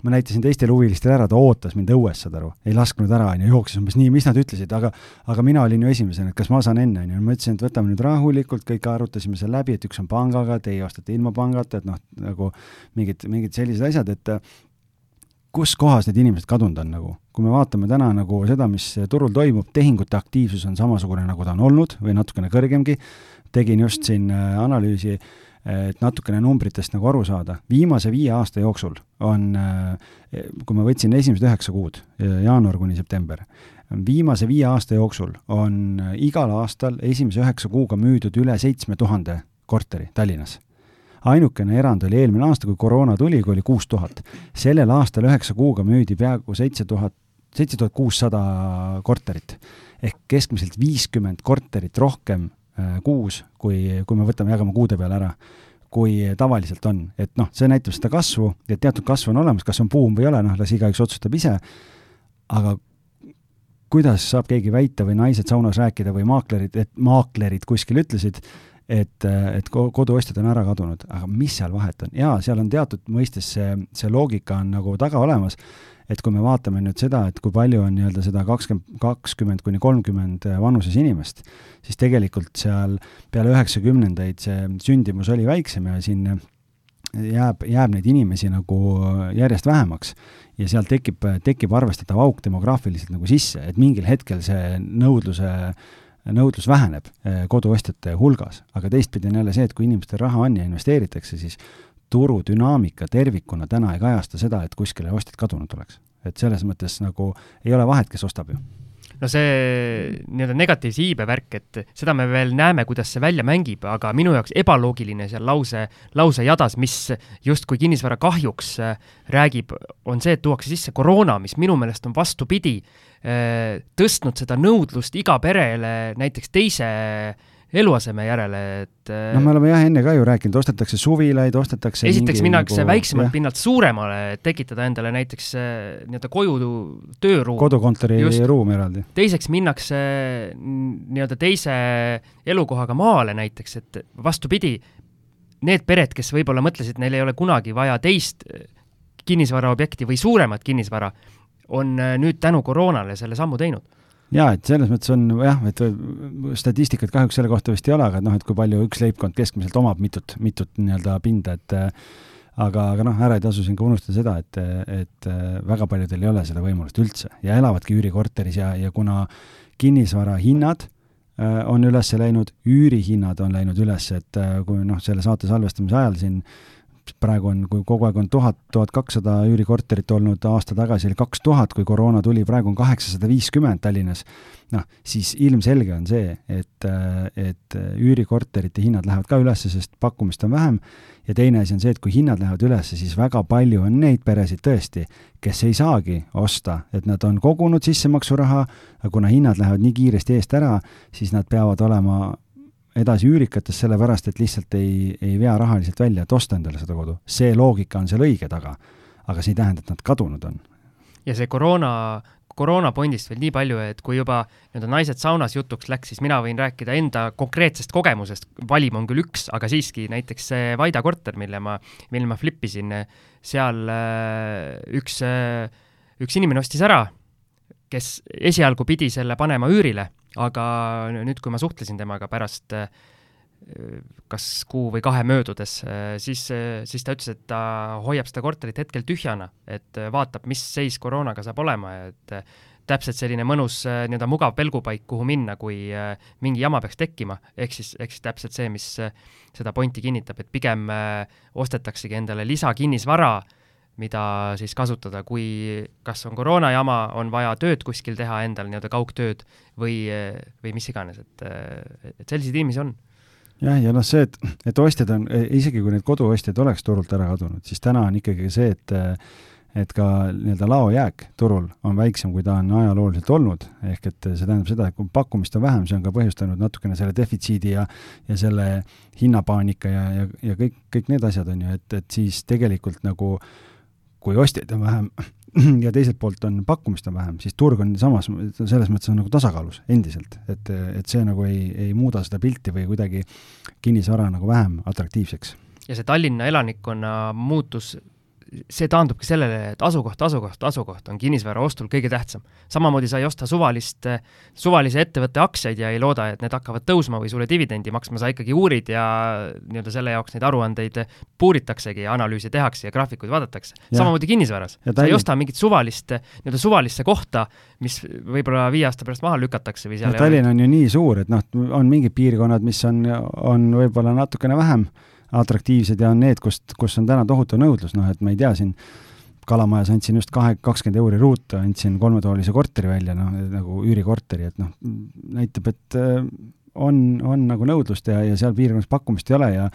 ma näitasin teistele huvilistele ära, ta ootas mind õues, saad aru, ei lasknud ära, on ju, jooksis umbes nii, mis nad ütlesid, aga aga mina olin ju esimesena, et kas ma saan enne, on ju, ma ütlesin, et võtame nüüd rahulikult, kõik arutasime seal läbi, et üks on pangaga, teie ostate ilma pangata, et noh, nagu mingid, mingid sellised asjad, et kus kohas need inimesed kadunud on nagu, kui me vaatame täna nagu seda, mis turul toimub, tehingute aktiivsus on samasugune, nagu ta on olnud või natukene kõrgemgi, tegin just siin äh, analüüsi äh, et natukene numbritest nagu aru saada, viimase viie aasta jooksul on, eh, kui ma võtsin esimesed üheksa kuud, eh, jaanuar kuni september, viimase viie aasta jooksul on eh, igal aastal esimese üheksa kuuga müüdud üle seitsme tuhande korteri Tallinnas. ainukene erand oli eelmine aasta, kui koroona tuli, kui oli kuus tuhat. sellel aastal üheksa kuuga müüdi peaaegu seitse tuhat, seitse tuhat kuussada korterit. ehk keskmiselt viiskümmend korterit rohkem kuus, kui, kui me võtame, jagame kuude peale ära, kui tavaliselt on. et noh, see näitab seda kasvu, et teatud kasv on olemas, kas on buum või ei ole, noh, las igaüks otsustab ise, aga kuidas saab keegi väita või naised saunas rääkida või maaklerid, et maaklerid kuskil ütlesid, et, et koduostjad on ära kadunud, aga mis seal vahet on? jaa, seal on teatud mõistes see, see loogika on nagu taga olemas, et kui me vaatame nüüd seda, et kui palju on nii-öelda seda kakskümmend, kakskümmend kuni kolmkümmend vanuses inimest, siis tegelikult seal peale üheksakümnendaid see sündimus oli väiksem ja siin jääb, jääb neid inimesi nagu järjest vähemaks. ja seal tekib, tekib arvestatav auk demograafiliselt nagu sisse, et mingil hetkel see nõudluse nõudlus väheneb eh, koduostjate hulgas, aga teistpidi on jälle see, et kui inimestel raha on ja investeeritakse, siis turu dünaamika tervikuna täna ei kajasta seda, et kuskile ostjad kadunud oleks. et selles mõttes nagu ei ole vahet, kes ostab ju no see nii-öelda negatiivse iibe värk, et seda me veel näeme, kuidas see välja mängib, aga minu jaoks ebaloogiline seal lause, lausejadas, mis justkui kinnisvara kahjuks äh, räägib, on see, et tuuakse sisse koroona, mis minu meelest on vastupidi, äh, tõstnud seda nõudlust iga perele näiteks teise eluaseme järele, et no me oleme jah, enne ka ju rääkinud, ostetakse suvilaid, ostetakse esiteks minnakse nagu, väiksemalt pinnalt suuremale, et tekitada endale näiteks äh, nii-öelda koju tööruum. kodukontori ruum eraldi. teiseks minnakse nii-öelda teise elukohaga maale näiteks, et vastupidi, need pered, kes võib-olla mõtlesid, neil ei ole kunagi vaja teist kinnisvaraobjekti või suuremat kinnisvara, on äh, nüüd tänu koroonale selle sammu teinud jaa, et selles mõttes on jah, et statistikat kahjuks selle kohta vist ei ole, aga noh, et kui palju üks leibkond keskmiselt omab mitut, mitut nii-öelda pinda, et aga, aga noh, ära ei tasu siin ka unustada seda, et, et väga paljudel ei ole seda võimalust üldse ja elavadki üürikorteris ja, ja kuna kinnisvara hinnad äh, on üles läinud, üürihinnad on läinud üles, et äh, kui noh, selle saate salvestamise ajal siin praegu on, kui kogu aeg on tuhat, tuhat kakssada üürikorterit olnud, aasta tagasi oli kaks tuhat, kui koroona tuli, praegu on kaheksasada viiskümmend Tallinnas, noh, siis ilmselge on see, et, et üürikorterite hinnad lähevad ka üles, sest pakkumist on vähem, ja teine asi on see, et kui hinnad lähevad üles, siis väga palju on neid peresid tõesti, kes ei saagi osta, et nad on kogunud sissemaksuraha, aga kuna hinnad lähevad nii kiiresti eest ära, siis nad peavad olema edasi üürikates, sellepärast et lihtsalt ei, ei vea rahaliselt välja, et osta endale seda kodu. see loogika on seal õige taga, aga see ei tähenda, et nad kadunud on. ja see koroona, koroonapondist veel nii palju, et kui juba nii-öelda naised saunas jutuks läks, siis mina võin rääkida enda konkreetsest kogemusest, valim on küll üks, aga siiski näiteks see Vaida korter, mille ma, mille ma flip isin, seal äh, üks, äh, üks inimene ostis ära, kes esialgu pidi selle panema üürile aga nüüd, kui ma suhtlesin temaga pärast äh, kas kuu või kahe möödudes, äh, siis, siis ta ütles, et ta hoiab seda korterit hetkel tühjana, et vaatab, mis seis koroonaga saab olema et täpselt selline mõnus nii-öelda mugav pelgupaik, kuhu minna, kui mingi jama peaks tekkima, ehk siis, ehk siis täpselt see, mis seda pointi kinnitab, et pigem ostetaksegi endale lisakinnisvara äh, mida siis kasutada, kui kas on koroona jama, on vaja tööd kuskil teha endal, nii-öelda kaugtööd või, või mis iganes, et, et selliseid inimesi on. jah, ja noh, see, et, et ostjad on, isegi kui need koduostjad oleks turult ära kadunud, siis täna on ikkagi see, et et ka nii-öelda laojääk turul on väiksem, kui ta on ajalooliselt olnud, ehk et see tähendab seda, et kui pakkumist on vähem, see on ka põhjustanud natukene selle defitsiidi ja ja selle hinnapaanika ja, ja, ja kõik, kõik need asjad on ju, et, et siis tegelikult nagu äh, kui ostjaid on vähem ja teiselt poolt on pakkumist on vähem, siis turg on samas, selles mõttes on nagu tasakaalus endiselt, et, et see nagu ei, ei muuda seda pilti või kuidagi kinnisvara nagu vähem atraktiivseks. ja see Tallinna elanikkonna muutus see taandubki sellele, et asukoht, asukoht, asukoht on kinnisvara ostul kõige tähtsam. samamoodi sa ei osta suvalist, suvalise ettevõtte aktsiaid ja ei looda, et need hakkavad tõusma või sulle dividendi maksma, sa ikkagi uurid ja nii-öelda selle jaoks neid aruandeid puuritaksegi ja analüüse tehakse ja graafikuid vaadatakse. samamoodi kinnisvaras. sa ei osta mingit suvalist, nii-öelda suvalisse kohta, mis võib-olla viie aasta pärast maha lükatakse või seal ja Tallinn on ju nii suur, et noh, on mingid piirkonnad, mis on, on võib-olla natukene vähem atraktiivsed ja on need, kust, kus on täna tohutu nõudlus, noh et ma ei tea, siin Kalamajas andsin just kahe, kakskümmend euri ruutu, andsin kolmetoalise korteri välja, noh, nagu üürikorteri, et noh, näitab, et äh, on, on nagu nõudlust ja, ja seal piirkonnas pakkumist ei ole ja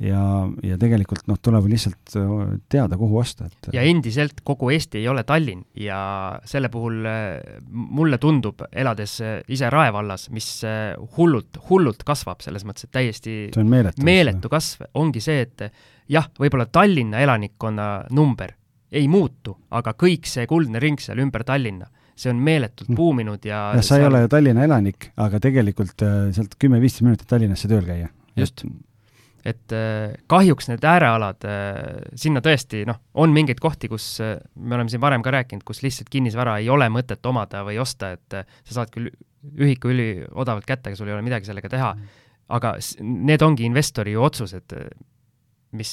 ja, ja tegelikult noh, tuleb lihtsalt äh, teada, kuhu osta, et ja endiselt kogu Eesti ei ole Tallinn ja selle puhul äh, mulle tundub, elades äh, ise Rae vallas, mis hullult, hullult kasvab, selles mõttes, et täiesti meeletu, meeletu kasv, ongi see, et jah, võib-olla Tallinna elanikkonna number ei muutu, aga kõik see kuldne ring seal ümber Tallinna see on meeletult mm. buuminud ja ja sa seal... ei ole ju Tallinna elanik, aga tegelikult sealt kümme-viisteist minutit Tallinnasse tööl käia. just, et äh, kahjuks need äärealad, äh, sinna tõesti noh, on mingeid kohti, kus äh, me oleme siin varem ka rääkinud, kus lihtsalt kinnisvara ei ole mõtet omada või osta, et sa saad küll ühiku üliodavalt kätte, aga sul ei ole midagi sellega teha. aga need ongi investori ju otsused, mis,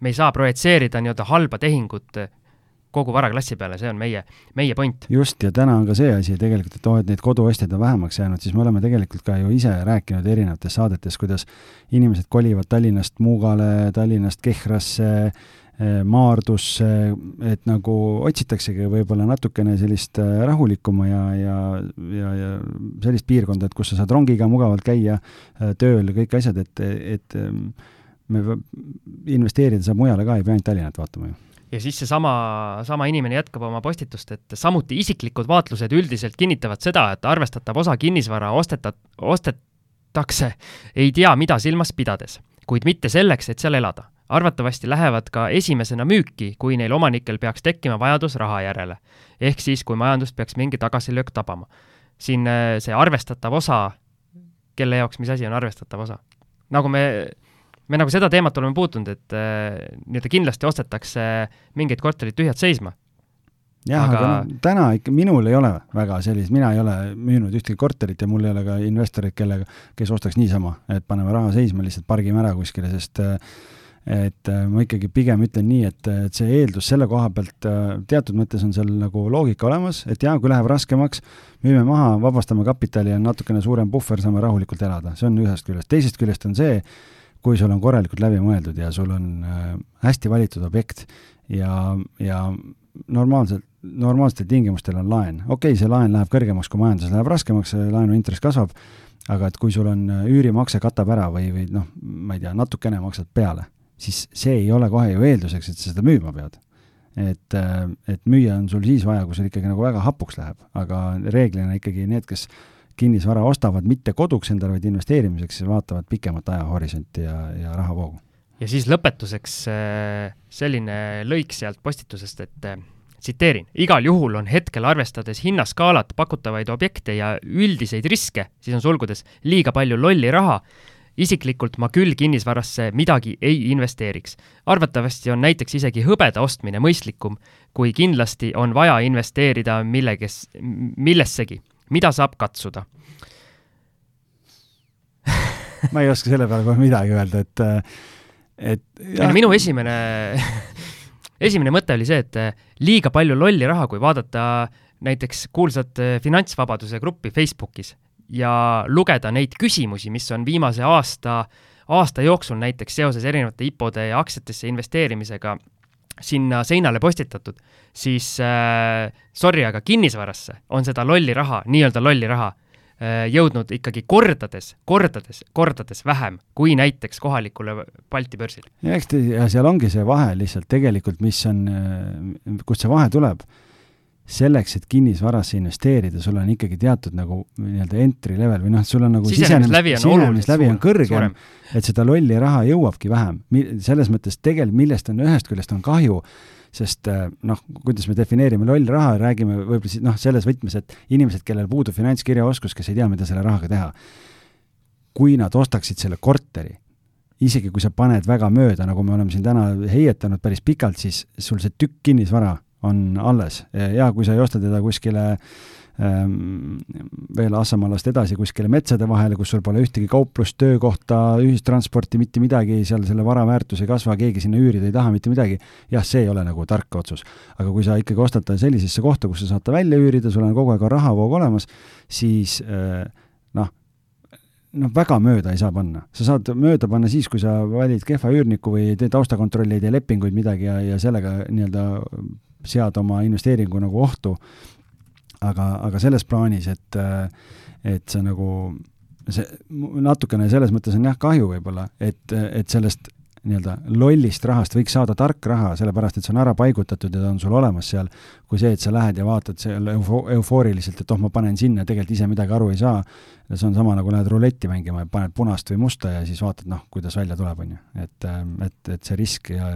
me ei saa projitseerida nii-öelda halba tehingut kogu varaklassi peale, see on meie, meie point. just, ja täna on ka see asi tegelikult, et oo, et neid koduostjaid on vähemaks jäänud, siis me oleme tegelikult ka ju ise rääkinud erinevates saadetes, kuidas inimesed kolivad Tallinnast Muugale, Tallinnast Kehrasse, Eh, Maardusse, et nagu otsitaksegi võib-olla natukene sellist eh, rahulikuma ja, ja, ja, ja sellist piirkonda, et kus sa saad rongiga mugavalt käia eh, tööl kõik asjad, et, et me investeerida saab mujale ka, ei pea ainult Tallinnat vaatama ju ja siis seesama, sama inimene jätkab oma postitust, et samuti isiklikud vaatlused üldiselt kinnitavad seda, et arvestatav osa kinnisvara osteta-, ostetakse ei tea, mida silmas pidades, kuid mitte selleks, et seal elada arvatavasti lähevad ka esimesena müüki, kui neil omanikel peaks tekkima vajadus raha järele. ehk siis, kui majandust peaks mingi tagasilöök tabama. siin äh, see arvestatav osa, kelle jaoks, mis asi on arvestatav osa? nagu me, me nagu seda teemat oleme puutunud, et äh, nii-öelda kindlasti ostetakse mingeid korterid tühjad seisma. jah, aga, aga no, täna ikka minul ei ole väga sellist, mina ei ole müünud ühtegi korterit ja mul ei ole ka investoreid, kellega, kes ostaks niisama, et paneme raha seisma, lihtsalt pargime ära kuskile, sest äh, et äh, ma ikkagi pigem ütlen nii, et, et see eeldus selle koha pealt teatud mõttes on seal nagu loogika olemas, et jaa, kui läheb raskemaks, müüme maha, vabastame kapitali, on natukene suurem puhver, saame rahulikult elada, see on ühest küljest. teisest küljest on see, kui sul on korralikult läbi mõeldud ja sul on äh, hästi valitud objekt ja, ja normaalselt, normaalsetel tingimustel on laen. okei okay,, see laen läheb kõrgemaks, kui majanduses läheb raskemaks, laenu intress kasvab, aga et kui sul on üürimakse katab ära või, või noh, ma ei tea, natukene maksad peale siis see ei ole kohe ju eelduseks, et sa seda müüma pead. et, äh, et müüa on sul siis vaja, kui sul ikkagi nagu väga hapuks läheb, aga reeglina ikkagi need, kes kinnisvara ostavad mitte koduks endale, vaid investeerimiseks, vaatavad pikemat ajahorisonti ja, ja rahavoogu. ja siis lõpetuseks äh, selline lõik sealt postitusest, et äh, tsiteerin, igal juhul on hetkel arvestades hinnaskaalat, pakutavaid objekte ja üldiseid riske, siis on sulgudes liiga palju lolli raha, isiklikult ma küll kinnisvarasse midagi ei investeeriks. arvatavasti on näiteks isegi hõbeda ostmine mõistlikum, kui kindlasti on vaja investeerida milleges, millessegi, mida saab katsuda ma ei oska selle peale kohe midagi öelda, et, et jah. minu esimene esimene mõte oli see, et liiga palju lolli raha, kui vaadata näiteks kuulsat finantsvabaduse gruppi Facebookis ja lugeda neid küsimusi, mis on viimase aasta, aasta jooksul näiteks seoses erinevate IPO-de ja aktsiatesse investeerimisega sinna seinale postitatud, siis äh, sorry, aga kinnisvarasse on seda lolli raha, nii-öelda lolli raha äh, jõudnud ikkagi kordades, kordades, kordades vähem kui näiteks kohalikule Balti börsil. ja eks te, ja seal ongi see vahe lihtsalt tegelikult, mis on, äh, kust see vahe tuleb selleks, et kinnisvarasse investeerida, sul on ikkagi teatud nagu nii-öelda entry level või noh, sul on nagu sisenemislävi on sisenemislävi on kõrgem, et seda lolli raha jõuabki vähem. selles mõttes tegelikult, millest on ühest küljest on kahju, sest äh, noh, kuidas me defineerime loll raha, räägime võib-olla siis noh, selles võtmes, et inimesed, kellel puudub finantskirjaoskus, kes ei tea, mida selle rahaga teha, kui nad ostaksid selle korteri, isegi kui sa paned väga mööda, nagu me oleme siin täna heietanud päris pikalt, siis sul see tükk kinnisvara on alles ja kui sa ei osta teda kuskile ähm, veel Assamaalast edasi kuskile metsade vahele, kus sul pole ühtegi kauplust, töökohta, ühistransporti, mitte midagi, seal selle vara väärtus ei kasva, keegi sinna üürida ei taha, mitte midagi, jah, see ei ole nagu tark otsus. aga kui sa ikkagi ostad ta sellisesse kohta, kus sa saad ta välja üürida, sul on kogu aeg rahavoog olemas, siis äh, noh, noh, väga mööda ei saa panna. sa saad mööda panna siis, kui sa valid kehva üürniku või teed taustakontrolli, ei tee lepinguid midagi ja, ja sellega nii-öelda seada oma investeeringu nagu ohtu. aga, aga selles plaanis, et, et see nagu, see natukene selles mõttes on jah kahju võib-olla, et, et sellest nii-öelda lollist rahast võiks saada tark raha, sellepärast et see on ära paigutatud ja ta on sul olemas seal, kui see, et sa lähed ja vaatad seal eufo-, eufooriliselt, et oh, ma panen sinna, tegelikult ise midagi aru ei saa, see on sama, nagu lähed ruletti mängima ja paned punast või musta ja siis vaatad, noh, kuidas välja tuleb, on ju. et, et, et see risk ja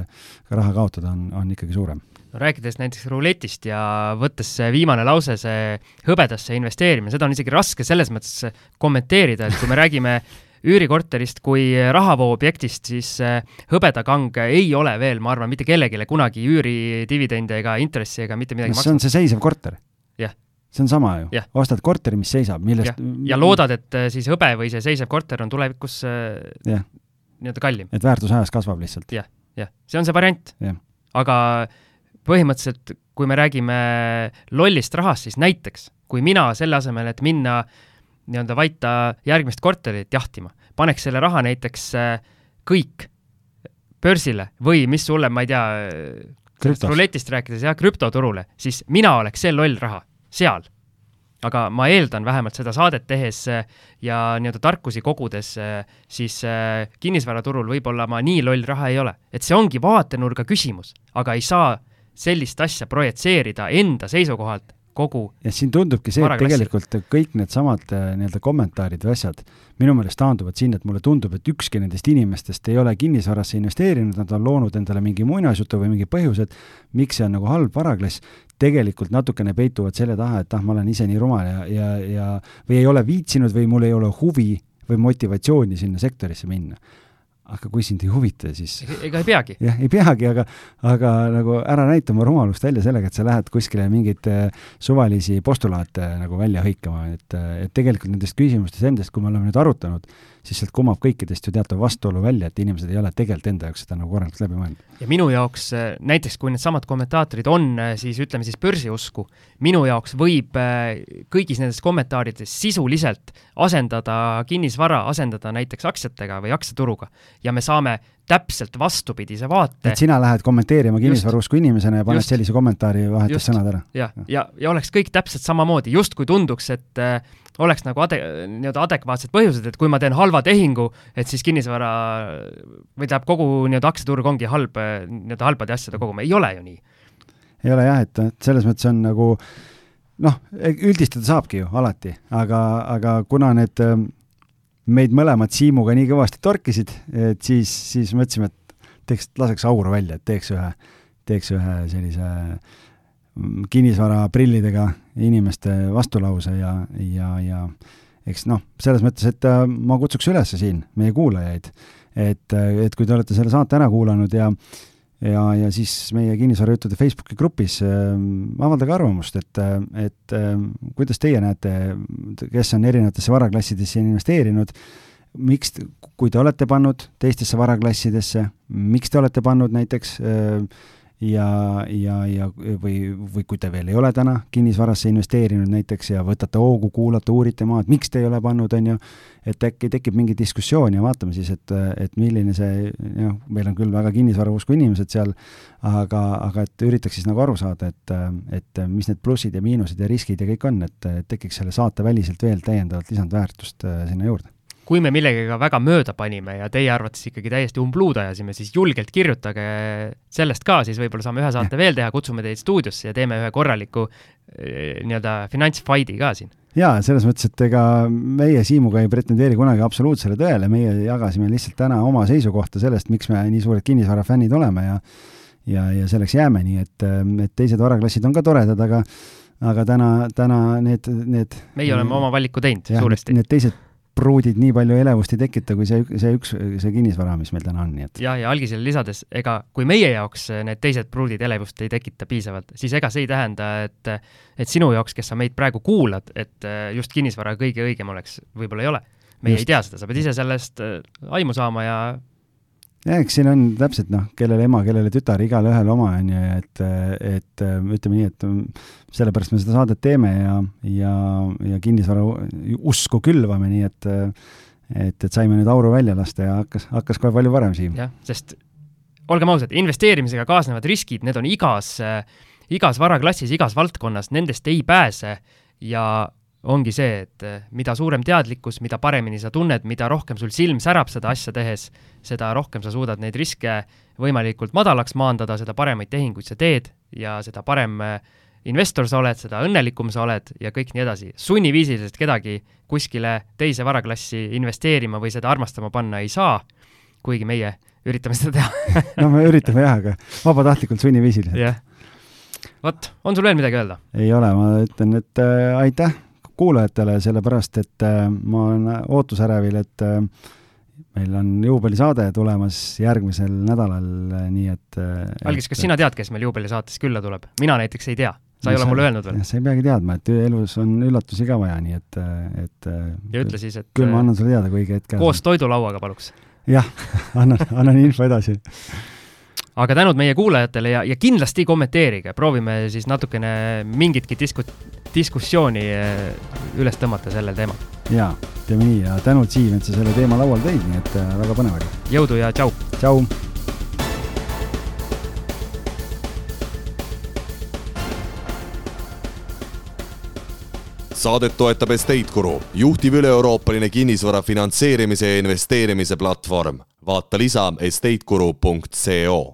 raha kaotada on, on ikkagi suurem rääkides näiteks ruletist ja võttes see viimane lause, see hõbedasse investeerimine, seda on isegi raske selles mõttes kommenteerida, et kui me räägime üürikorterist kui rahavooobjektist, siis äh, hõbedakang ei ole veel, ma arvan, mitte kellelegi kunagi üüridividende ega intressi ega mitte midagi no, see on see seisev korter. jah see on sama ju, ostad korteri, mis seisab, millest ja, loodad, et äh, siis hõbe või see seisev korter on tulevikus äh, nii-öelda kallim. et väärtus ajas kasvab lihtsalt ja,. jah, jah, see on see variant. aga põhimõtteliselt kui me räägime lollist rahast, siis näiteks kui mina selle asemel, et minna nii-öelda vaita järgmist korterit jahtima, paneks selle raha näiteks äh, kõik börsile või mis hullem, ma ei tea, sellest ruletist rääkides, jah, krüptoturule, siis mina oleks see loll raha seal. aga ma eeldan vähemalt seda saadet tehes äh, ja nii-öelda tarkusi kogudes, äh, siis kinnisvaraturul võib-olla ma nii loll raha ei ole. et see ongi vaatenurga küsimus, aga ei saa sellist asja projitseerida enda seisukohalt kogu ja siin tundubki see, et tegelikult kõik needsamad äh, nii-öelda kommentaarid või asjad minu meelest taanduvad sinna, et mulle tundub, et ükski nendest inimestest ei ole kinnisvarasse investeerinud, nad on loonud endale mingi muinasjutu või mingi põhjused, miks see on nagu halb varaklass, tegelikult natukene peituvad selle taha, et ah, ma olen ise nii rumal ja, ja, ja või ei ole viitsinud või mul ei ole huvi või motivatsiooni sinna sektorisse minna aga kui sind ei huvita, siis ega ei peagi. jah, ei peagi, aga, aga nagu ära näita oma rumalust välja sellega, et sa lähed kuskile mingeid suvalisi postulaate nagu välja hõikama, et, et tegelikult nendest küsimustest endast, kui me oleme nüüd arutanud, siis sealt kumab kõikidest ju teatav vastuolu välja, et inimesed ei ole tegelikult enda jaoks seda nagu korralikult läbi mõelnud. ja minu jaoks äh, näiteks, kui needsamad kommentaatorid on siis ütleme siis börsiusku, minu jaoks võib kõigis nendes kommentaarides sisuliselt asendada kinnisvara, asendada näiteks aktsiatega või aktsiaturuga ja me saame täpselt vastupidise vaate. et sina lähed kommenteerima kinnisvarausku inimesena ja paned just, sellise kommentaari, vahetas sõnad ära? jah, ja, ja, ja oleks kõik täpselt samamoodi, justkui tunduks, et äh, oleks nagu ade-, nii-öelda adekvaatsed põhjused, et kui ma teen halva tehingu, et siis kinnisvara või tähendab, kogu nii-öelda aktsiaturg ongi halb, nii-öelda halbade asjade kogum, ei ole ju nii. ei ole jah, et, et selles mõttes on nagu noh, üldistada saabki ju alati, aga, aga kuna need meid mõlemad Siimuga nii kõvasti torkisid, et siis, siis mõtlesime, et teeks, laseks auru välja, et teeks ühe, teeks ühe sellise mm, kinnisvaraprillidega inimeste vastulause ja, ja, ja eks noh, selles mõttes, et äh, ma kutsuks üles siin meie kuulajaid, et, et kui te olete selle saate ära kuulanud ja ja, ja siis meie kinnisvarajuttude Facebooki grupis äh, avaldage arvamust, et, et äh, kuidas teie näete, kes on erinevatesse varaklassidesse investeerinud, miks, kui te olete pannud teistesse varaklassidesse, miks te olete pannud näiteks äh, ja, ja, ja või, või kui te veel ei ole täna kinnisvarasse investeerinud näiteks ja võtate hoogu, kuulate, uurite maad, miks te ei ole pannud, on ju, et äkki tekib mingi diskussioon ja vaatame siis, et, et milline see, noh, meil on küll väga kinnisvarausku inimesed seal, aga, aga et üritaks siis nagu aru saada, et, et mis need plussid ja miinused ja riskid ja kõik on, et tekiks selle saate väliselt veel täiendavat lisandväärtust äh, sinna juurde kui me millegagi väga mööda panime ja teie arvates ikkagi täiesti umbluud ajasime, siis julgelt kirjutage sellest ka, siis võib-olla saame ühe saate veel teha, kutsume teid stuudiosse ja teeme ühe korraliku eh, nii-öelda finantsfight'i ka siin. jaa, selles mõttes, et ega meie Siimuga ei pretendeeri kunagi absoluutsele tõele, meie jagasime lihtsalt täna oma seisukohta sellest, miks me nii suured kinnisvarafännid oleme ja ja, ja selleks jääme, nii et, et teised varaklassid on ka toredad, aga aga täna, täna need, need meie oleme oma valiku teinud suuresti. Need teised pruudid nii palju elevust ei tekita, kui see, see üks, see kinnisvara, mis meil täna on, nii et. ja, ja algisele lisades, ega kui meie jaoks need teised pruudid elevust ei tekita piisavalt, siis ega see ei tähenda, et et sinu jaoks, kes sa meid praegu kuulad, et just kinnisvara kõige õigem oleks, võib-olla ei ole. meie just. ei tea seda, sa pead ise sellest aimu saama ja jah, eks siin on täpselt noh, kellele ema, kellele tütar, igalühel oma, on ju, et, et ütleme nii, et sellepärast me seda saadet teeme ja, ja, ja kinnisvara usku külvame, nii et et, et saime nüüd auru välja lasta ja hakkas, hakkas kohe palju parem, Siim. jah, sest olgem ausad, investeerimisega kaasnevad riskid, need on igas, igas varaklassis, igas valdkonnas, nendest ei pääse ja ongi see, et eh, mida suurem teadlikkus, mida paremini sa tunned, mida rohkem sul silm särab seda asja tehes, seda rohkem sa suudad neid riske võimalikult madalaks maandada, seda paremaid tehinguid sa teed ja seda parem eh, investor sa oled, seda õnnelikum sa oled ja kõik nii edasi. sunniviisiliselt kedagi kuskile teise varaklassi investeerima või seda armastama panna ei saa, kuigi meie üritame seda teha no me üritame jah, aga vabatahtlikult sunniviisiliselt. jah. vot, on sul veel midagi öelda? ei ole, ma ütlen, et äh, aitäh kuulajatele, sellepärast et äh, ma olen ootusärevil, et äh, meil on juubelisaade tulemas järgmisel nädalal, äh, nii et Algis, kas sina tead, kes meil juubelisaates külla tuleb? mina näiteks ei tea. sa ei ole mulle öelnud veel? sa ei peagi teadma, et elus on üllatusi ka vaja, nii et, et ja ütle siis, et küll ma annan sulle teada, kui õige hetk koos toidulauaga paluks. jah, annan, annan info edasi aga tänud meie kuulajatele ja, ja kindlasti kommenteerige, proovime siis natukene mingitki disku-, diskussiooni äh, üles tõmmata sellel teemal. jaa, teeme nii ja tänud, Siim, et sa selle teema lauale tõid, nii et äh, väga põnev oli. jõudu ja tšau! tšau! saadet toetab Estate Guru, juhtiv üle-euroopaline kinnisvara finantseerimise ja investeerimise platvorm. vaata lisa estateguru.co